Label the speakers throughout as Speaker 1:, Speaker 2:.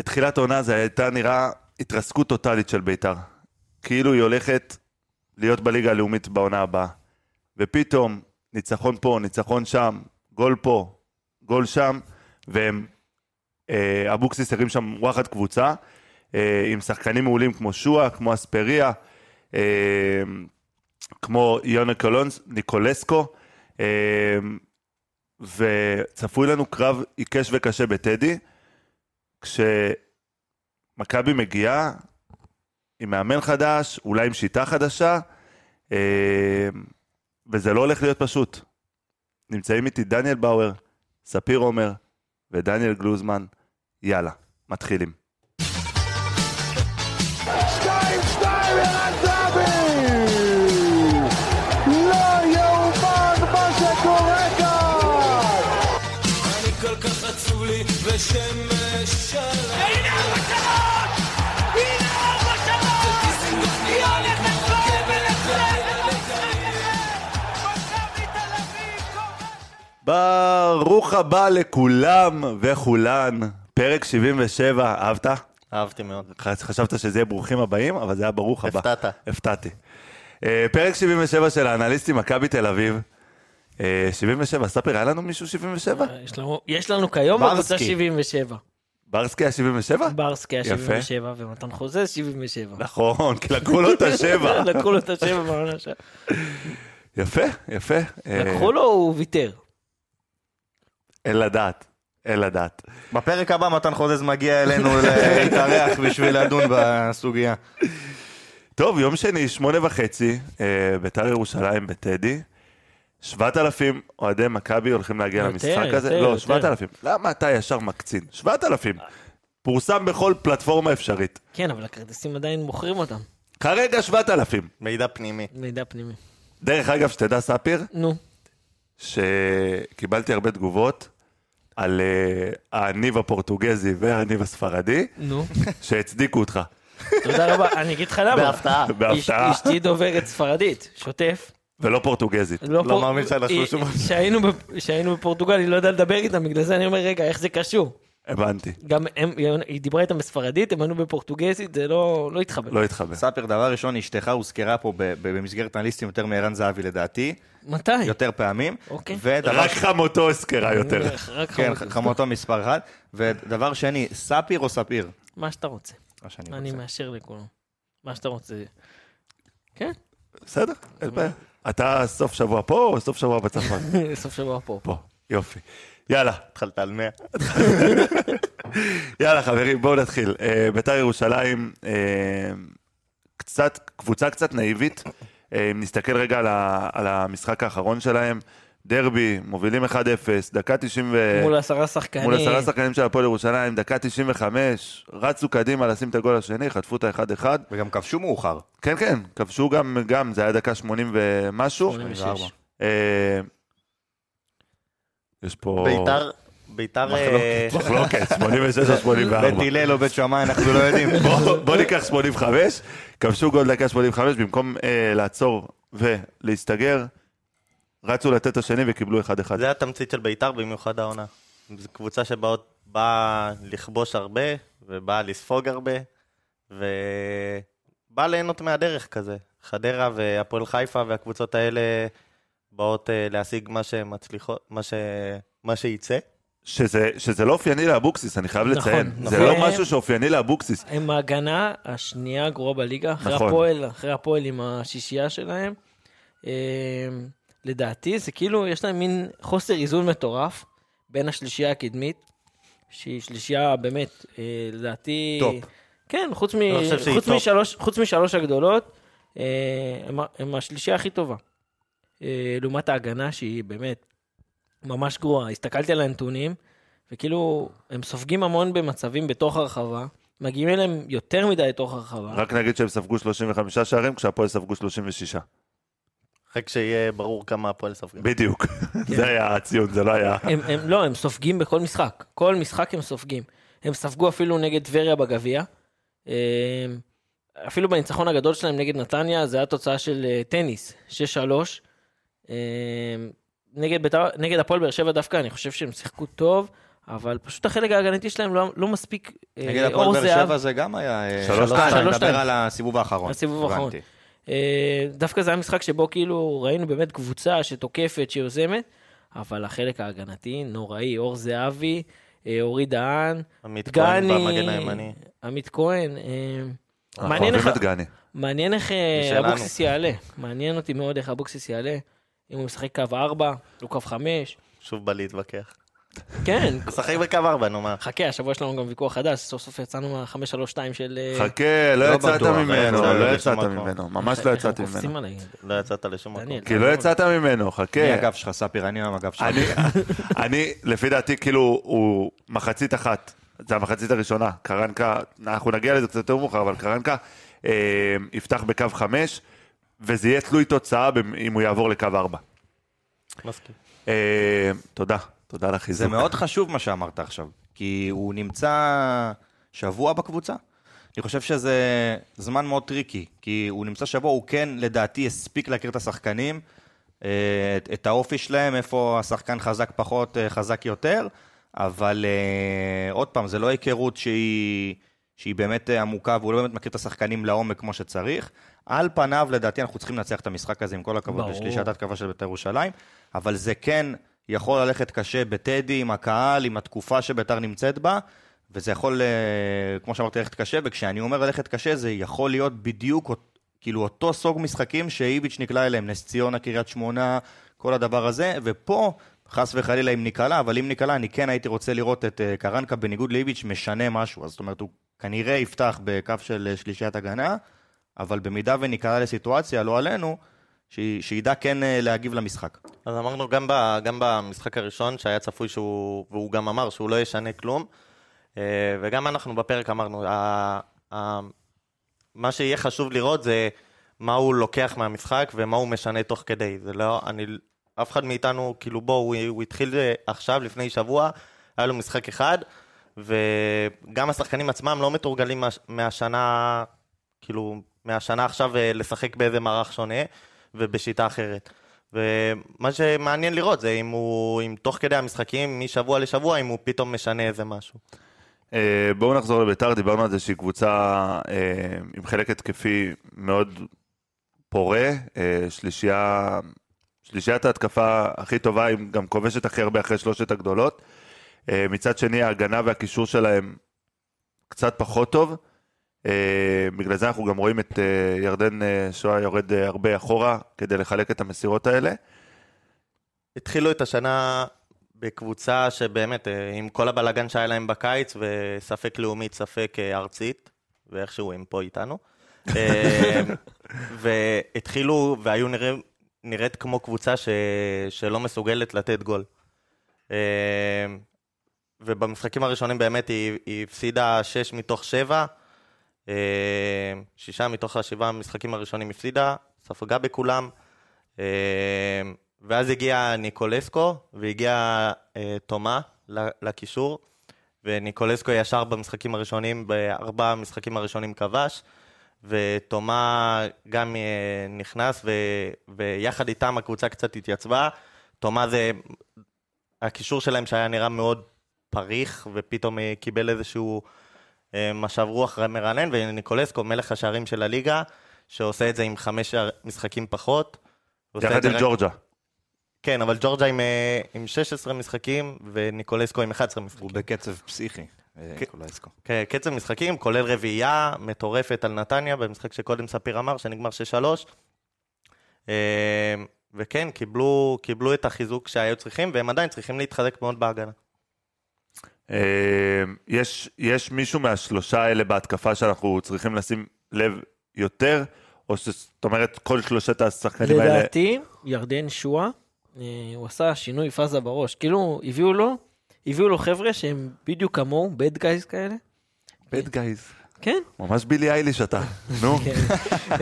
Speaker 1: בתחילת העונה זה הייתה נראה התרסקות טוטאלית של בית"ר. כאילו היא הולכת להיות בליגה הלאומית בעונה הבאה. ופתאום, ניצחון פה, ניצחון שם, גול פה, גול שם, והם, אה, אבוקסיס הרים שם וואחד קבוצה, אה, עם שחקנים מעולים כמו שועה, כמו אספריה, אה, כמו יונה קולונס, ניקולסקו, וצפוי לנו קרב עיקש וקשה בטדי, כשמכבי מגיעה עם מאמן חדש, אולי עם שיטה חדשה, אה, וזה לא הולך להיות פשוט. נמצאים איתי דניאל באואר, ספיר עומר ודניאל גלוזמן. יאללה, מתחילים. ברוך הבא לכולם וכולן. פרק 77, אהבת?
Speaker 2: אהבתי מאוד.
Speaker 1: חש- חשבת שזה יהיה ברוכים הבאים, אבל זה היה ברוך הבא.
Speaker 2: הפתעת.
Speaker 1: הפתעתי. אה, פרק 77 של האנליסטים, מכבי תל אביב. אה, 77, ספר, היה לנו מישהו 77?
Speaker 3: יש לנו, יש לנו כיום
Speaker 2: ברסקי.
Speaker 3: בקבוצה 77.
Speaker 1: ברסקי היה 77?
Speaker 3: ברסקי היה
Speaker 1: יפה.
Speaker 3: 77 ומתן חוזה 77.
Speaker 1: נכון, כי לקחו לו את השבע.
Speaker 3: לקחו לו את השבע בעונה שם.
Speaker 1: יפה, יפה. אה,
Speaker 3: לקחו לו, הוא ויתר.
Speaker 1: אין לדעת, אין לדעת.
Speaker 2: בפרק הבא מתן חוזז מגיע אלינו להתארח בשביל לדון בסוגיה.
Speaker 1: טוב, יום שני, שמונה וחצי, אה, בית"ר ירושלים בטדי. 7,000 אוהדי מכבי הולכים להגיע
Speaker 3: יותר,
Speaker 1: למשחק הזה.
Speaker 3: יותר,
Speaker 1: לא,
Speaker 3: יותר.
Speaker 1: 7,000. למה אתה ישר מקצין? 7,000. פורסם בכל פלטפורמה אפשרית.
Speaker 3: כן, אבל הכרטיסים עדיין מוכרים אותם.
Speaker 1: כרגע 7,000.
Speaker 2: מידע פנימי.
Speaker 3: מידע פנימי.
Speaker 1: דרך אגב, שתדע, ספיר,
Speaker 3: נו,
Speaker 1: שקיבלתי הרבה תגובות על אה, הניב הפורטוגזי והניב הספרדי,
Speaker 3: נו.
Speaker 1: שהצדיקו אותך.
Speaker 3: תודה רבה. אני אגיד לך למה.
Speaker 2: בהפתעה.
Speaker 1: בהפתעה.
Speaker 3: אשתי דוברת ספרדית, שוטף.
Speaker 1: ולא פורטוגזית.
Speaker 3: לא
Speaker 2: לא מאמין שהיה לה
Speaker 3: היא-
Speaker 2: שלושים משהו.
Speaker 3: שהיינו ב- שהיינו בפורטוגל, היא לא יודעה לדבר איתם, בגלל זה אני אומר, רגע, איך זה קשור?
Speaker 1: הבנתי.
Speaker 3: גם הם, היא דיברה איתם בספרדית, הם ענו בפורטוגזית, זה לא לא התחבר.
Speaker 1: לא התחבר.
Speaker 2: ספיר, דבר ראשון, אשתך הוזכרה פה במסגרת אנליסטים יותר מערן זהבי לדעתי,
Speaker 3: מתי?
Speaker 2: יותר פעמים.
Speaker 3: אוקיי.
Speaker 2: ודבר
Speaker 1: רק חמותו הזכרה יותר.
Speaker 3: רק
Speaker 2: כן,
Speaker 3: חמוד.
Speaker 2: חמותו מספר אחת. ודבר שני, ספיר או ספיר?
Speaker 3: מה שאתה רוצה.
Speaker 2: מה שאני
Speaker 3: אני
Speaker 2: רוצה.
Speaker 3: מאשר לכולם. מה שאתה רוצה. כן,
Speaker 1: בסדר, אין בעיה. אתה סוף שבוע פה או סוף שבוע בצפון?
Speaker 3: סוף שבוע פה.
Speaker 1: פה, יופי. יאללה,
Speaker 2: התחלת על 100.
Speaker 1: יאללה חברים, בואו נתחיל. אה, בית"ר ירושלים, אה, קצת, קבוצה קצת נאיבית. אה, אם נסתכל רגע על, ה, על המשחק האחרון שלהם, דרבי, מובילים 1-0, דקה 90 ו...
Speaker 3: מול עשרה שחקנים.
Speaker 1: מול עשרה שחקנים של הפועל ירושלים, דקה 95, רצו קדימה לשים את הגול השני, חטפו את ה-1-1.
Speaker 2: וגם כבשו מאוחר.
Speaker 1: כן, כן, כבשו גם, גם, זה היה דקה 80 ומשהו.
Speaker 3: 86.
Speaker 1: אה, יש פה...
Speaker 2: ביתר, ביתר... אה,
Speaker 1: מחלוקת, מחלוקת, 86 או 84.
Speaker 2: בית הלל או בית שמאי, אנחנו לא יודעים.
Speaker 1: בוא ניקח 85, כבשו גול דקה 85, במקום אה, לעצור ולהסתגר, רצו לתת השני וקיבלו 1-1.
Speaker 4: זה התמצית של בית"ר, במיוחד העונה. זו קבוצה שבאה לכבוש הרבה, ובאה לספוג הרבה, ובאה ליהנות מהדרך כזה. חדרה והפועל חיפה והקבוצות האלה באות אה, להשיג מה שמצליחות, מה, ש... מה שייצא.
Speaker 1: שזה, שזה לא אופייני לאבוקסיס, אני חייב
Speaker 3: נכון,
Speaker 1: לציין. זה
Speaker 3: נכון.
Speaker 1: לא משהו שאופייני לאבוקסיס.
Speaker 3: הם ההגנה השנייה הגרועה בליגה, אחרי
Speaker 1: נכון.
Speaker 3: הפועל, אחרי הפועל עם השישייה שלהם. אה, לדעתי זה כאילו, יש להם מין חוסר איזון מטורף בין השלישייה הקדמית, שהיא שלישייה באמת, אה, לדעתי...
Speaker 2: טופ.
Speaker 3: כן, חוץ, מ...
Speaker 4: שהיא
Speaker 3: חוץ,
Speaker 4: טופ.
Speaker 3: משלוש, חוץ משלוש הגדולות, אה, הם, הם השלישייה הכי טובה. אה, לעומת ההגנה שהיא באמת ממש גרועה. הסתכלתי על הנתונים, וכאילו, הם סופגים המון במצבים בתוך הרחבה, מגיעים אליהם יותר מדי לתוך הרחבה.
Speaker 1: רק נגיד שהם ספגו 35 שערים, כשהפועל ספגו 36.
Speaker 4: רק שיהיה ברור כמה הפועל ספגה.
Speaker 1: בדיוק. זה היה הציון, זה לא היה...
Speaker 3: הם, הם, לא, הם סופגים בכל משחק. כל משחק הם סופגים. הם ספגו אפילו נגד טבריה בגביע. אה, אפילו בניצחון הגדול שלהם נגד נתניה, זה היה תוצאה של אה, טניס, 6-3. נגד, בית"ר- נגד הפועל באר שבע דווקא, אני חושב שהם שיחקו טוב. אבל פשוט החלק ההגנתי שלהם לא, לא מספיק אה,
Speaker 2: נגד
Speaker 3: אור
Speaker 2: הפועל באר
Speaker 3: זהב.
Speaker 2: שבע זה גם היה... אה,
Speaker 1: שלוש שתיים.
Speaker 2: אני
Speaker 3: שלוש
Speaker 2: מדבר. על הסיבוב האחרון.
Speaker 3: הסיבוב האחרון. אה, דווקא זה היה משחק שבו כאילו ראינו באמת קבוצה שתוקפת, שיוזמת, אבל החלק ההגנתי נוראי, אור זהבי, אורי דהן,
Speaker 4: עמית כהן
Speaker 3: גני,
Speaker 4: במגן הימני.
Speaker 3: עמית כהן.
Speaker 1: אנחנו
Speaker 3: מעניין איך,
Speaker 1: אוהבים את גני.
Speaker 3: מעניין איך
Speaker 4: משלנו.
Speaker 3: אבוקסיס יעלה. מעניין אותי מאוד איך אבוקסיס יעלה. אם הוא משחק קו 4, לא קו 5.
Speaker 4: שוב בא להתווכח.
Speaker 3: כן,
Speaker 4: משחק בקו 4, נו מה.
Speaker 3: חכה, השבוע יש לנו גם ויכוח חדש, סוף סוף יצאנו מה-532 של... אה,
Speaker 1: חכה, לא
Speaker 2: לא
Speaker 1: יצאת ממנו,
Speaker 4: לא
Speaker 1: לא יצאת. ממנו, ממש לא
Speaker 3: קופצים
Speaker 1: ממנו.
Speaker 4: לא יצאת לשום מקום.
Speaker 1: כי לא יצאת ממנו, חכה.
Speaker 2: מי הגב שלך, ספיר? אני עם הגב שלך.
Speaker 1: אני, אני, לפי דעתי, כאילו, הוא מחצית אחת. זה המחצית הראשונה. קרנקה, אנחנו נגיע לזה קצת יותר מאוחר, אבל קרנקה אה, יפתח בקו חמש, וזה יהיה תלוי תוצאה במ- אם הוא יעבור לקו ארבע.
Speaker 4: מסכים.
Speaker 1: אה, תודה, תודה על החיזוק.
Speaker 2: זה מאוד חשוב מה שאמרת עכשיו, כי הוא נמצא שבוע בקבוצה. אני חושב שזה זמן מאוד טריקי, כי הוא נמצא שבוע, הוא כן, לדעתי, הספיק להכיר את השחקנים, אה, את, את האופי שלהם, איפה השחקן חזק פחות, אה, חזק יותר, אבל אה, עוד פעם, זה לא היכרות שהיא, שהיא באמת אה, עמוקה, והוא לא באמת מכיר את השחקנים לעומק כמו שצריך. על פניו, לדעתי, אנחנו צריכים לנצח את המשחק הזה, עם כל הכבוד. לשלישיית התקפה של בית"ר ירושלים, אבל זה כן יכול ללכת קשה בטדי, עם הקהל, עם התקופה שבית"ר נמצאת בה, וזה יכול, אה, כמו שאמרתי, ללכת קשה, וכשאני אומר ללכת קשה, זה יכול להיות בדיוק כאילו אותו סוג משחקים שאיביץ' נקלע אליהם, נס ציונה, קריית שמונה, כל הדבר הזה, ופה, חס וחלילה אם ניקלע, אבל אם ניקלע, אני כן הייתי רוצה לראות את אה, קרנקה בניגוד לאיביץ' משנה משהו, אז זאת אומרת, הוא כנראה יפתח בקו של אה, שלישיית הגנה, אבל במידה וניקלע לסיטואציה, לא עלינו, ש- שידע כן אה, להגיב למשחק.
Speaker 4: אז אמרנו גם, ב, גם במשחק הראשון, שהיה צפוי שהוא, והוא גם אמר שהוא לא ישנה כלום, אה, וגם אנחנו בפרק אמרנו, ה, ה, מה שיהיה חשוב לראות זה מה הוא לוקח מהמשחק ומה הוא משנה תוך כדי. זה לא, אני, אף אחד מאיתנו, כאילו בוא, הוא, התחיל עכשיו, לפני שבוע, היה לו משחק אחד, וגם השחקנים עצמם לא מתורגלים מה, מהשנה, כאילו, מהשנה עכשיו אה, לשחק באיזה מערך שונה ובשיטה אחרת. ומה שמעניין לראות זה אם הוא, אם תוך כדי המשחקים, משבוע לשבוע, אם הוא פתאום משנה איזה משהו.
Speaker 1: אה, בואו נחזור לביתר, דיברנו על זה שהיא קבוצה אה, עם חלק התקפי מאוד פורה, שלישייה, שלישיית ההתקפה הכי טובה, היא גם כובשת הכי הרבה אחרי שלושת הגדולות. אה, מצד שני, ההגנה והקישור שלהם קצת פחות טוב. אה, בגלל זה אנחנו גם רואים את אה, ירדן אה, שואה יורד הרבה אחורה כדי לחלק את המסירות האלה.
Speaker 4: התחילו את השנה בקבוצה שבאמת, עם כל הבלגן שהיה להם בקיץ, וספק לאומית, ספק ארצית, ואיכשהו הם פה איתנו. והתחילו, והיו נראה, נראית כמו קבוצה ש, שלא מסוגלת לתת גול. אה, ובמשחקים הראשונים באמת היא, היא הפסידה 6 מתוך 7, שישה מתוך השבעה המשחקים הראשונים הפסידה, ספגה בכולם. אה, ואז הגיע ניקולסקו, והגיע אה, תומה לקישור, וניקולסקו ישר במשחקים הראשונים, בארבעה המשחקים הראשונים כבש, ותומה גם אה, נכנס, ו, ויחד איתם הקבוצה קצת התייצבה. תומה זה הקישור שלהם שהיה נראה מאוד פריך, ופתאום אה, קיבל איזשהו אה, משב רוח מרענן, וניקולסקו, מלך השערים של הליגה, שעושה את זה עם חמש משחקים פחות.
Speaker 1: יחד עם
Speaker 4: רק-
Speaker 1: ג'ורג'ה.
Speaker 4: כן, אבל ג'ורג'ה עם, אה, עם 16 משחקים, וניקולסקו עם 11 משחקים.
Speaker 2: הוא בקצב פסיכי, אה,
Speaker 4: כן. כן, קצב משחקים, כולל רביעייה מטורפת על נתניה, במשחק שקודם ספיר אמר, שנגמר 6-3. אה, וכן, קיבלו, קיבלו את החיזוק שהיו צריכים, והם עדיין צריכים להתחזק מאוד בהגנה.
Speaker 1: אה, יש, יש מישהו מהשלושה האלה בהתקפה שאנחנו צריכים לשים לב יותר, או שזאת אומרת כל שלושת השחקנים האלה...
Speaker 3: לדעתי, ירדן שועה, אה, הוא עשה שינוי פאזה בראש. כאילו, הביאו לו, הביאו לו חבר'ה שהם בדיוק כמוהו, bad guys כאלה.
Speaker 1: bad guys.
Speaker 3: כן,
Speaker 1: ממש בילי אייליש אתה. נו,
Speaker 3: כן.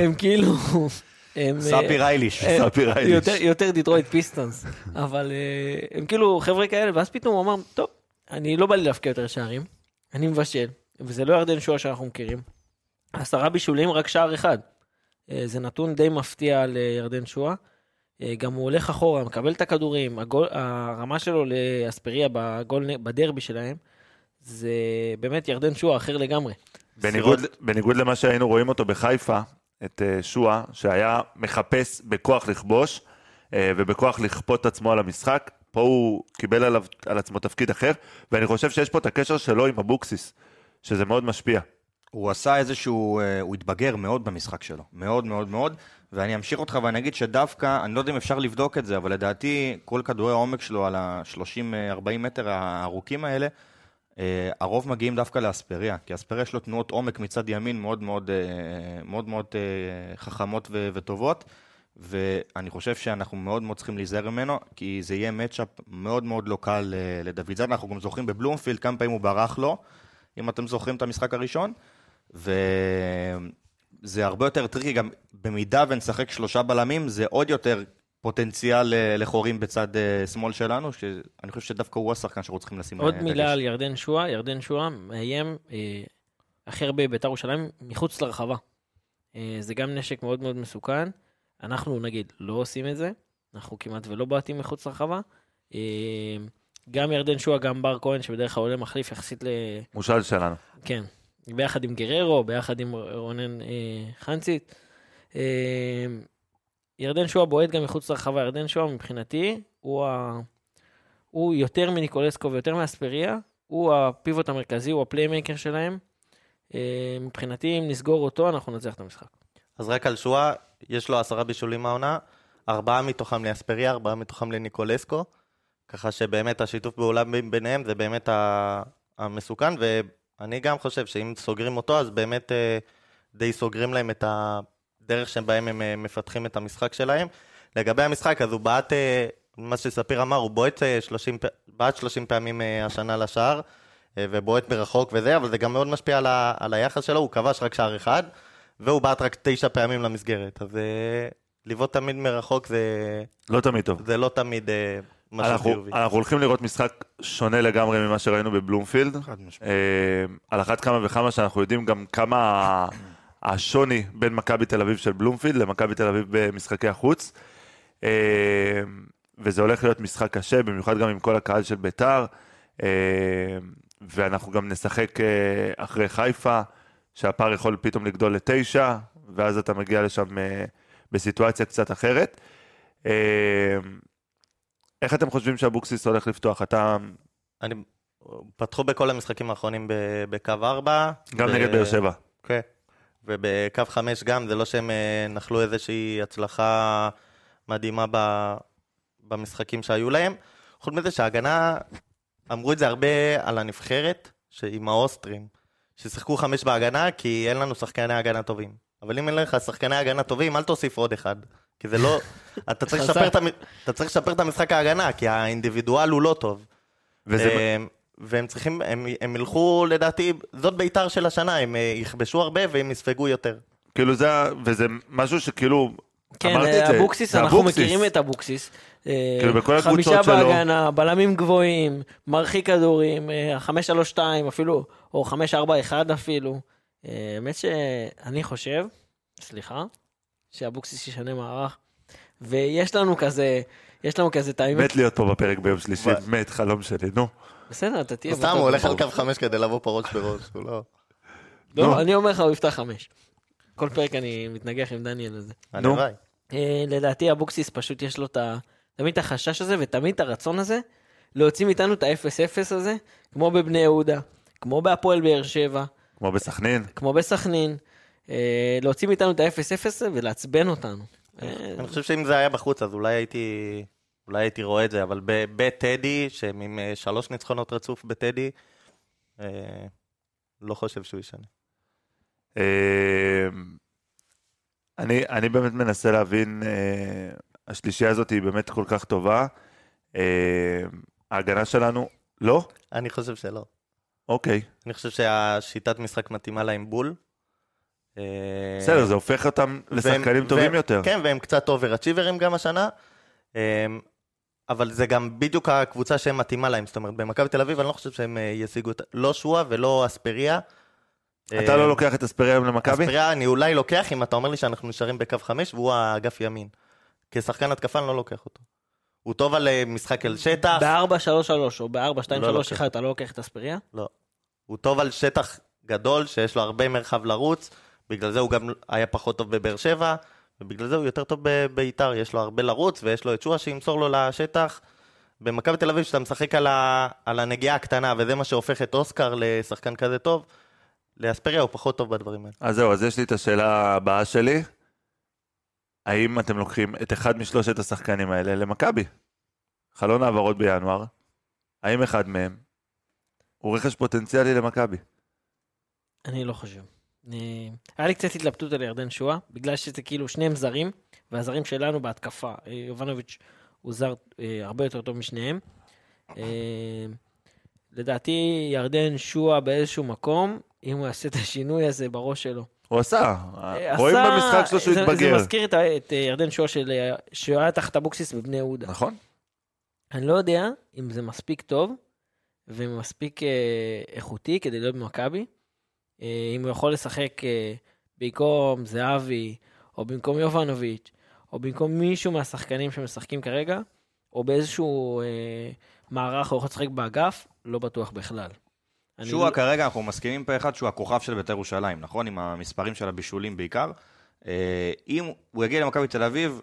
Speaker 3: הם כאילו... הם, אה,
Speaker 2: ספיר אייליש.
Speaker 3: אה,
Speaker 1: ספיר אייליש.
Speaker 3: יותר, יותר דיטרויט פיסטונס, אבל אה, הם כאילו חבר'ה כאלה, ואז פתאום הוא אמר, טוב, אני לא בא לי להפקיע יותר שערים, אני מבשל, וזה לא ירדן שואה שאנחנו מכירים. עשרה בישולים, רק שער אחד. אה, זה נתון די מפתיע לירדן שואה. אה, גם הוא הולך אחורה, מקבל את הכדורים, הגול, הרמה שלו לאספריה בגול, בדרבי שלהם, זה באמת ירדן שועה אחר לגמרי.
Speaker 1: בניגוד, בניגוד למה שהיינו רואים אותו בחיפה, את אה, שועה, שהיה מחפש בכוח לכבוש אה, ובכוח לכפות את עצמו על המשחק, פה הוא קיבל עליו, על עצמו תפקיד אחר, ואני חושב שיש פה את הקשר שלו עם אבוקסיס, שזה מאוד משפיע.
Speaker 2: הוא עשה איזשהו, אה, הוא התבגר מאוד במשחק שלו, מאוד מאוד מאוד, ואני אמשיך אותך ואני אגיד שדווקא, אני לא יודע אם אפשר לבדוק את זה, אבל לדעתי כל כדורי העומק שלו על ה-30-40 מטר הארוכים האלה, אה, הרוב מגיעים דווקא לאספריה, כי אספריה יש לו תנועות עומק מצד ימין מאוד מאוד, אה, מאוד, מאוד אה, חכמות וטובות, ואני חושב שאנחנו מאוד מאוד צריכים להיזהר ממנו, כי זה יהיה matchup מאוד מאוד לא קל אה, לדוידזאדה, אנחנו גם זוכרים בבלומפילד כמה פעמים הוא ברח לו, אם אתם זוכרים את המשחק הראשון, וזה הרבה יותר טריקי, גם במידה ונשחק שלושה בלמים, זה עוד יותר פוטנציאל אה, לחורים בצד אה, שמאל שלנו, שאני חושב שדווקא הוא השחקן שאנחנו צריכים לשים
Speaker 3: עוד
Speaker 2: אה,
Speaker 3: מילה
Speaker 2: דגש.
Speaker 3: על ירדן שועה, ירדן שועה מאיים אה, הכי הרבה בבית"ר ירושלים מחוץ לרחבה. אה, זה גם נשק מאוד מאוד מסוכן. אנחנו נגיד לא עושים את זה, אנחנו כמעט ולא בועטים מחוץ לרחבה. אה, גם ירדן שועה, גם בר כהן, שבדרך כלל עולה מחליף יחסית ל...
Speaker 1: מושל שלנו.
Speaker 3: כן, ביחד עם גררו, ביחד עם רונן אה, חנציס. אה, ירדן שועה בועט גם מחוץ לרחבה. ירדן שועה מבחינתי, הוא, ה... הוא יותר מניקולסקו ויותר מאספריה, הוא הפיבוט המרכזי, הוא הפליימייקר שלהם. אה, מבחינתי, אם נסגור אותו, אנחנו נצליח את המשחק.
Speaker 4: אז רק על שואה, יש לו עשרה בישולים מהעונה, ארבעה מתוכם לאספריה, ארבעה מתוכם לניקולסקו, ככה שבאמת השיתוף פעולה ביניהם זה באמת המסוכן, ואני גם חושב שאם סוגרים אותו, אז באמת אה, די סוגרים להם את הדרך שבהם הם אה, מפתחים את המשחק שלהם. לגבי המשחק, אז הוא בעט, אה, מה שספיר אמר, הוא בועט אה, 30, פ- בעט 30 פעמים השנה לשער, ובועט מרחוק וזה, אבל זה גם מאוד משפיע על, ה, על היחס שלו, הוא כבש רק שער אחד, והוא בעט רק תשע פעמים למסגרת. אז אה, לבעוט תמיד מרחוק זה,
Speaker 1: לא תמיד טוב.
Speaker 4: זה לא תמיד אה, משהו
Speaker 1: אנחנו,
Speaker 4: חיובי.
Speaker 1: אנחנו הולכים לראות משחק שונה לגמרי ממה שראינו בבלומפילד.
Speaker 2: חד משמעית.
Speaker 1: אה, על אחת כמה וכמה שאנחנו יודעים גם כמה השוני בין מכבי תל אביב של בלומפילד למכבי תל אביב במשחקי החוץ. וזה הולך להיות משחק קשה, במיוחד גם עם כל הקהל של ביתר. ואנחנו גם נשחק אחרי חיפה, שהפער יכול פתאום לגדול לתשע, ואז אתה מגיע לשם אה, בסיטואציה קצת אחרת. אה, איך אתם חושבים שאבוקסיס הולך לפתוח? אתה
Speaker 4: אני, פתחו בכל המשחקים האחרונים בקו 4.
Speaker 1: גם נגד באר שבע.
Speaker 4: כן. ובקו 5 גם, זה לא שהם אה, נחלו איזושהי הצלחה מדהימה ב, במשחקים שהיו להם. חוץ מזה שההגנה, אמרו את זה הרבה על הנבחרת, עם האוסטרים, ששיחקו חמש בהגנה כי אין לנו שחקני הגנה טובים. אבל אם אין לך שחקני הגנה טובים, אל תוסיף עוד אחד. כי זה לא... אתה צריך. לשפר את, המ- אתה צריך לשפר את המשחק ההגנה, כי האינדיבידואל הוא לא טוב.
Speaker 1: וזה,
Speaker 4: הם- והם צריכים, הם, הם ילכו לדעתי, זאת בית"ר של השנה, הם אה, יכבשו הרבה והם יספגו יותר.
Speaker 1: כאילו זה, וזה משהו שכאילו,
Speaker 3: כן, אבוקסיס, אנחנו. מכירים את אבוקסיס. אה,
Speaker 1: כאילו, בכל הקבוצות
Speaker 3: חמישה
Speaker 1: שלו-
Speaker 3: בהגנה, בלמים גבוהים, מרחיק כדורים, אה, חמש שלוש שתיים אפילו, או חמש ארבע אחד אפילו. אה, האמת שאני חושב, סליחה, שאבוקסיס ישנה מערך, ויש לנו כזה, יש לנו כזה טיימים.
Speaker 1: מת להיות פה בפרק ביום שלישי, מת, חלום שלי, נו.
Speaker 3: בסדר, אתה תהיה...
Speaker 4: סתם. הוא הולך על קו חמש כדי לבוא פה ראש בראש, הוא לא...
Speaker 1: נו.
Speaker 3: לא, אני אומר לך, הוא יפתח חמש. כל פרק אני מתנגח עם דניאל על זה.
Speaker 4: הלוואי.
Speaker 3: אה, לדעתי אבוקסיס פשוט יש לו את ה... תמיד את החשש הזה ותמיד את הרצון הזה להוציא מאיתנו את ה-0-0 הזה, כמו בבני יהודה, כמו בהפועל באר שבע,
Speaker 1: כמו בסכנין.
Speaker 3: כמו בסכנין, אה, להוציא מאיתנו את ה-0-0 הזה ולעצבן אותנו. אה,
Speaker 4: אני חושב שאם זה היה בחוץ, אז אולי הייתי... אולי הייתי רואה את זה, אבל בטדי, שהם עם שלוש ניצחונות רצוף בטדי, אה, לא חושב שהוא ישנה.
Speaker 1: אה, אני, אני באמת מנסה להבין, אה, השלישייה הזאת היא באמת כל כך טובה. אה, ההגנה שלנו, לא?
Speaker 4: אני חושב שלא.
Speaker 1: אוקיי.
Speaker 4: אני חושב שהשיטת משחק מתאימה להם בול. אה,
Speaker 1: בסדר, זה הופך אותם לשחקנים טובים יותר.
Speaker 4: כן, והם קצת אובר-אצ'יברים גם השנה. אמ, אבל זה גם בדיוק הקבוצה שהם מתאימה להם. זאת אומרת, במכבי תל אביב אני לא חושב שהם אה, ישיגו את... לא שועה ולא אספריה.
Speaker 1: אתה לא לוקח את אספריה היום למכבי?
Speaker 4: אספריה אני אולי לוקח אם אתה אומר לי שאנחנו נשארים בקו חמש והוא האגף ימין. כשחקן התקפה אני לא לוקח אותו. הוא טוב על אה, משחק אל שטח,
Speaker 3: ב-4-3-3 או ב-4-2-3-1
Speaker 4: לא.
Speaker 3: אתה לא לוקח את אספריה?
Speaker 4: לא. הוא טוב על שטח גדול, שיש לו הרבה מרחב לרוץ, בגלל זה הוא גם היה פחות טוב בבאר שבע, ובגלל זה הוא יותר טוב בביתר, יש לו הרבה לרוץ, ויש לו את שועה שימסור לו לשטח. במכבי תל אביב, כשאתה משחק על, ה... על הנגיעה הקטנה, וזה מה שהופך את אוסקר לשחקן כזה טוב, לאספריה הוא פחות טוב בדברים האלה.
Speaker 1: אז זהו, אז יש לי את השאלה הבאה שלי. האם אתם לוקחים את אחד משלושת השחקנים האלה למכבי? חלון העברות בינואר, האם אחד מהם הוא רכש פוטנציאלי למכבי?
Speaker 3: אני לא חושב. אני- היה לי קצת התלבטות על ירדן שואה, בגלל שזה כאילו שניהם זרים, והזרים שלנו בהתקפה, אה, יובנוביץ' הוא זר אה, הרבה יותר טוב משניהם. אה, לדעתי ירדן שואה באיזשהו מקום, אם הוא יעשה את השינוי הזה בראש שלו.
Speaker 1: הוא עשה,
Speaker 3: אה,
Speaker 1: רואים במשחק שלו שהוא התבגר.
Speaker 3: זה מזכיר את אה, ירדן שואה של... אה, שהוא היה תחת אבוקסיס בבני יהודה.
Speaker 1: נכון?
Speaker 3: אני לא יודע אם זה מספיק טוב ומספיק איכותי כדי להיות במכבי. אם הוא יכול לשחק במקום זהבי, או במקום יובנוביץ', או במקום מישהו מהשחקנים שמשחקים כרגע, או באיזשהו אה, מערך הוא יכול לשחק באגף, לא בטוח בכלל.
Speaker 2: שועה
Speaker 3: לא-
Speaker 2: כרגע, אנחנו מסכימים פה אחד שהוא הכוכב של בית"ר ירושלים, נכון? עם המספרים של הבישולים בעיקר. אה, אם הוא יגיע למכבי תל אביב,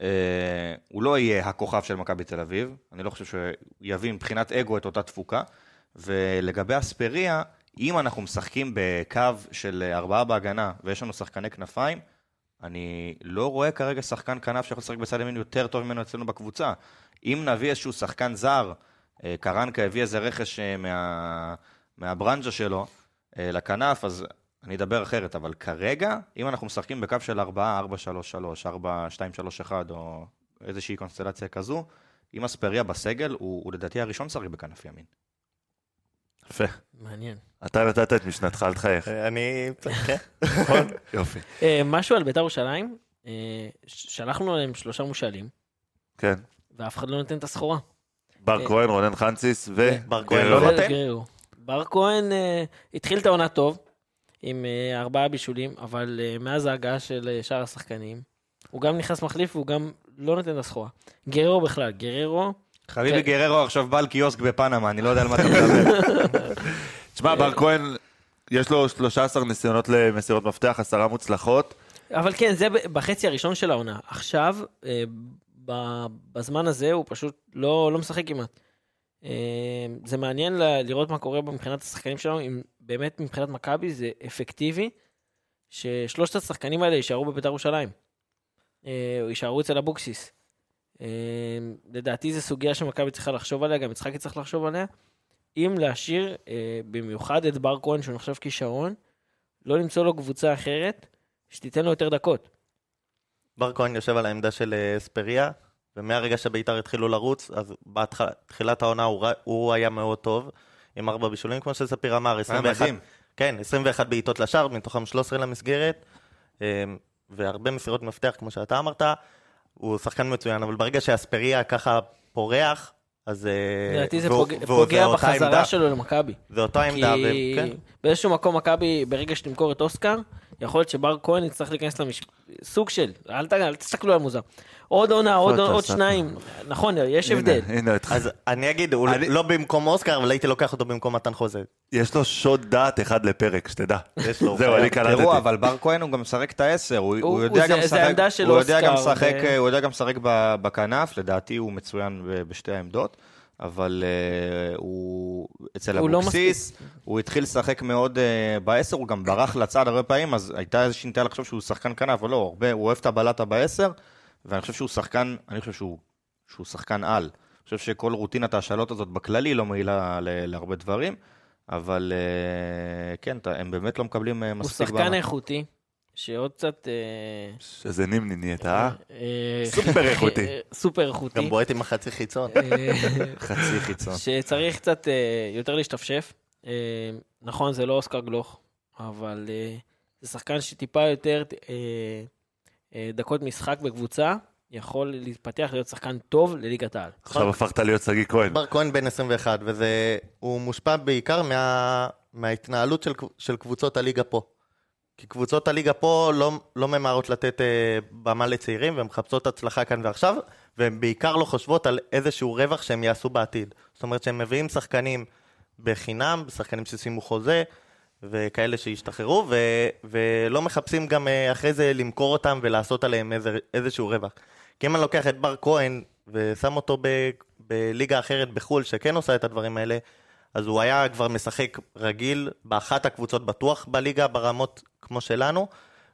Speaker 2: אה, הוא לא יהיה הכוכב של מכבי תל אביב. אני לא חושב שהוא יביא מבחינת אגו את אותה תפוקה. ולגבי אספריה, אם אנחנו משחקים בקו של ארבעה בהגנה ויש לנו שחקני כנפיים, אני לא רואה כרגע שחקן כנף שיכול לשחק בצד ימין יותר טוב ממנו אצלנו בקבוצה. אם נביא איזשהו שחקן זר, אה, קרנקה הביא איזה רכש מה, מהברנז'ה שלו אה, לכנף, אז אני אדבר אחרת. אבל כרגע, אם אנחנו משחקים בקו של 4, 4, 3, 3, 4, 2, 3, 1, או איזושהי קונסטלציה כזו, אם אספריה בסגל, הוא, הוא לדעתי הראשון לשחק בכנף ימין.
Speaker 1: יפה.
Speaker 3: מעניין.
Speaker 1: אתה נתת את משנתך, אל תחייך.
Speaker 4: אה, אני... כן.
Speaker 1: נכון? יופי.
Speaker 3: אה, משהו על בית"ר ירושלים, שלחנו להם שלושה מושאלים,
Speaker 1: כן.
Speaker 3: ואף אחד לא נותן את הסחורה.
Speaker 1: בר. כהן, רונן חנציס
Speaker 4: בר כהן. לא נותן?
Speaker 3: בר כהן אה, התחיל את העונה טוב, עם אה, ארבעה בישולים, אבל אה, מאז ההגעה של אה, שאר השחקנים, הוא גם נכנס מחליף והוא גם לא נותן את הסחורה. גררו בכלל, גררו,
Speaker 2: חביבי
Speaker 3: כן.
Speaker 2: גררו עכשיו בא לקיוסק בפנמה, אני לא יודע על מה אתה מדבר.
Speaker 1: תשמע, בר כהן, יש לו 13 ניסיונות למסירות מפתח, עשרה מוצלחות.
Speaker 3: אבל כן, זה בחצי הראשון של העונה. עכשיו, אה, ב- בזמן הזה הוא פשוט לא, לא משחק כמעט. אה, זה מעניין לראות מה קורה מבחינת השחקנים שלנו, אם באמת מבחינת מכבי זה אפקטיבי, ששלושת השחקנים האלה יישארו בבית"ר ירושלים. אה, או יישארו אצל אבוקסיס. אה, לדעתי זו סוגיה שמכבי צריכה לחשוב עליה, גם יצחקי צריך לחשוב עליה. אם להשאיר אה, במיוחד את בר כהן, שהוא נחשב כישרון, לא למצוא לו קבוצה אחרת, שתיתן לו יותר דקות.
Speaker 4: בר כהן יושב על העמדה של אה, אספריה, ומהרגע שביתר התחילו לרוץ, אז בתחילת העונה הוא, הוא היה מאוד טוב, עם ארבע בישולים, כמו שספיר אמר, 21,
Speaker 2: מדהים.
Speaker 4: כן, 21 בעיטות לשער, מתוכם 13 למסגרת, אה, והרבה מסירות מפתח, כמו שאתה אמרת, הוא שחקן מצוין, אבל ברגע שאספריה ככה פורח, אז... אה,
Speaker 3: לדעתי זה פוגע- בחזרה
Speaker 4: עמדה.
Speaker 3: שלו למכבי.
Speaker 4: זה אותה עמדה,
Speaker 3: כי
Speaker 4: וכן.
Speaker 3: באיזשהו מקום מכבי, ברגע שתמכור את אוסקר, יכול להיות שבר כהן יצטרך להיכנס למש... סוג של, אל, ת... אל תסתכלו על מוזר. עוד עונה, עוד, עוד? שניים. נכון, יש הבדל.
Speaker 4: אז אני אגיד, הוא
Speaker 1: אני-
Speaker 4: לא במקום אוסקר, אבל הייתי לוקח אותו במקום מתן חוזה.
Speaker 1: יש לו שוד דעת אחד לפרק, שתדע.
Speaker 4: יש לו, הוא
Speaker 1: זהו. אני קלטתי.
Speaker 2: תראו, אבל בר כהן הוא גם משחק את העשר, הוא, יודע גם לשחק,
Speaker 3: של
Speaker 2: הוא יודע גם לשחק,
Speaker 3: ו-
Speaker 2: הוא יודע גם לשחק ב- בכנף, לדעתי הוא מצוין ב- בשתי העמדות, אבל uh, הוא אצל
Speaker 3: הוא לא
Speaker 2: אבוקסיס, הוא התחיל לשחק מאוד uh, בעשר, הוא גם ברח לצד הרבה פעמים, אז הייתה איזושהי נטייה לחשוב שהוא שחקן כנף, אבל לא, הרבה, הוא אוהב את הבלטה בעשר, ואני חושב שהוא שחקן, אני חושב שהוא, שהוא שחקן על. אני חושב שכל רוטינת ההשאלות הזאת בכללי לא מועילה ל- להרבה דברים, אבל uh, כן, הם באמת לא מקבלים uh,
Speaker 3: הוא
Speaker 2: מספיק
Speaker 3: שחקן איכותי, שעוד קצת... אה,
Speaker 1: שזה נימני נהיית, אה?
Speaker 3: אה,
Speaker 1: סופר איכותי.
Speaker 3: אה, סופר איכותי.
Speaker 4: גם בועט עם החצי חיצון.
Speaker 3: אה,
Speaker 2: חצי חיצון.
Speaker 3: שצריך קצת אה, יותר להשתפשף. אה, נכון, זה לא אוסקר גלוך, אבל אה, זה שחקן שטיפה יותר אה, אה, דקות משחק בקבוצה, יכול להתפתח להיות שחקן טוב לליגת העל.
Speaker 1: עכשיו הפכת להיות שגיא כהן.
Speaker 4: בר כהן בן 21, והוא מושפע בעיקר מה, מההתנהלות של, של קבוצות הליגה פה. כי קבוצות הליגה פה לא, לא ממהרות לתת אה, במה לצעירים, והן מחפשות הצלחה כאן ועכשיו, והן בעיקר לא חושבות על איזשהו רווח שהם יעשו בעתיד. זאת אומרת שהם מביאים שחקנים בחינם, שחקנים שסיימו חוזה, וכאלה שהשתחררו, ו, ולא מחפשים גם אה, אחרי זה למכור אותם ולעשות עליהם איזה, איזשהו רווח. כי אם אני לוקח את בר כהן ושם אותו ב, בליגה אחרת בחו"ל, שכן עושה את הדברים האלה, אז הוא היה כבר משחק רגיל באחת הקבוצות בטוח בליגה ברמות כמו שלנו,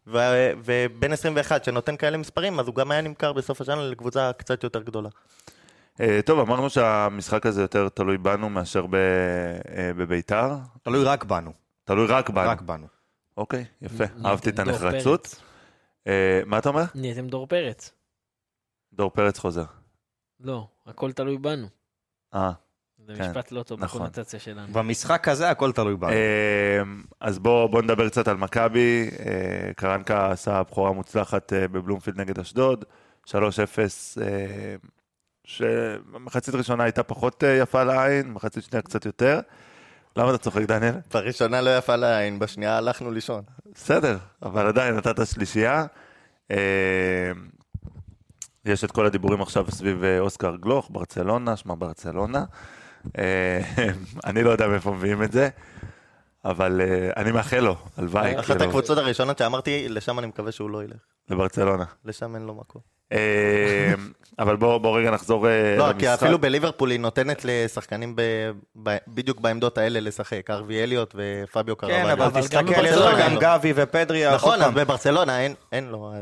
Speaker 4: ו- ובן 21 שנותן כאלה מספרים, אז הוא גם היה נמכר בסוף השנה לקבוצה קצת יותר גדולה.
Speaker 1: אה, טוב, אמרנו שהמשחק הזה יותר תלוי בנו מאשר ב- אה, בביתר.
Speaker 2: תלוי רק בנו.
Speaker 1: תלוי רק בנו.
Speaker 2: רק בנו.
Speaker 1: אוקיי, יפה. אהבתי את הנחרצות. אה, מה אתה אומר?
Speaker 3: נהייתם דור פרץ.
Speaker 1: דור פרץ חוזר.
Speaker 3: לא, הכל תלוי בנו.
Speaker 1: אה.
Speaker 3: זה
Speaker 1: כן,
Speaker 3: משפט לא טוב
Speaker 1: נכון.
Speaker 3: בקונוטציה שלנו.
Speaker 2: במשחק הזה הכל תלוי בנו.
Speaker 1: אה, אז בואו בוא נדבר קצת על מכבי. אה, קרנקה עשה בכורה מוצלחת אה, בבלומפילד נגד אשדוד. 3-0, אה, שמחצית ראשונה הייתה פחות יפה לעין, מחצית שנייה קצת יותר. למה אתה צוחק, דניאל?
Speaker 4: בראשונה לא יפה לעין, בשנייה הלכנו לישון.
Speaker 1: בסדר, אבל עדיין נתת שלישייה. יש את כל הדיבורים עכשיו סביב אוסקר גלוך, ברצלונה, שמע ברצלונה. אה, אני לא יודע מאיפה מביאים את זה, אבל אה, אני מאחל לו, הלוואי,
Speaker 4: אחת
Speaker 1: כאילו,
Speaker 4: הקבוצות הראשונות שאמרתי, לשם אני מקווה שהוא לא ילך.
Speaker 1: לברצלונה.
Speaker 4: לשם אין לו מקום.
Speaker 1: אה, אבל בואו בוא רגע נחזור אה,
Speaker 4: לא,
Speaker 1: למשחק.
Speaker 4: כי אפילו בליברפול היא נותנת לשחקנים ב- ב- בדיוק בעמדות האלה לשחק, ארווי אליוט ופביו
Speaker 2: כן,
Speaker 4: קרבליו.
Speaker 2: אבל
Speaker 3: אבל
Speaker 2: תסתכל, יש לך גם. גבי ופדרי.
Speaker 4: נכון. בברצלונה אין- אין לו.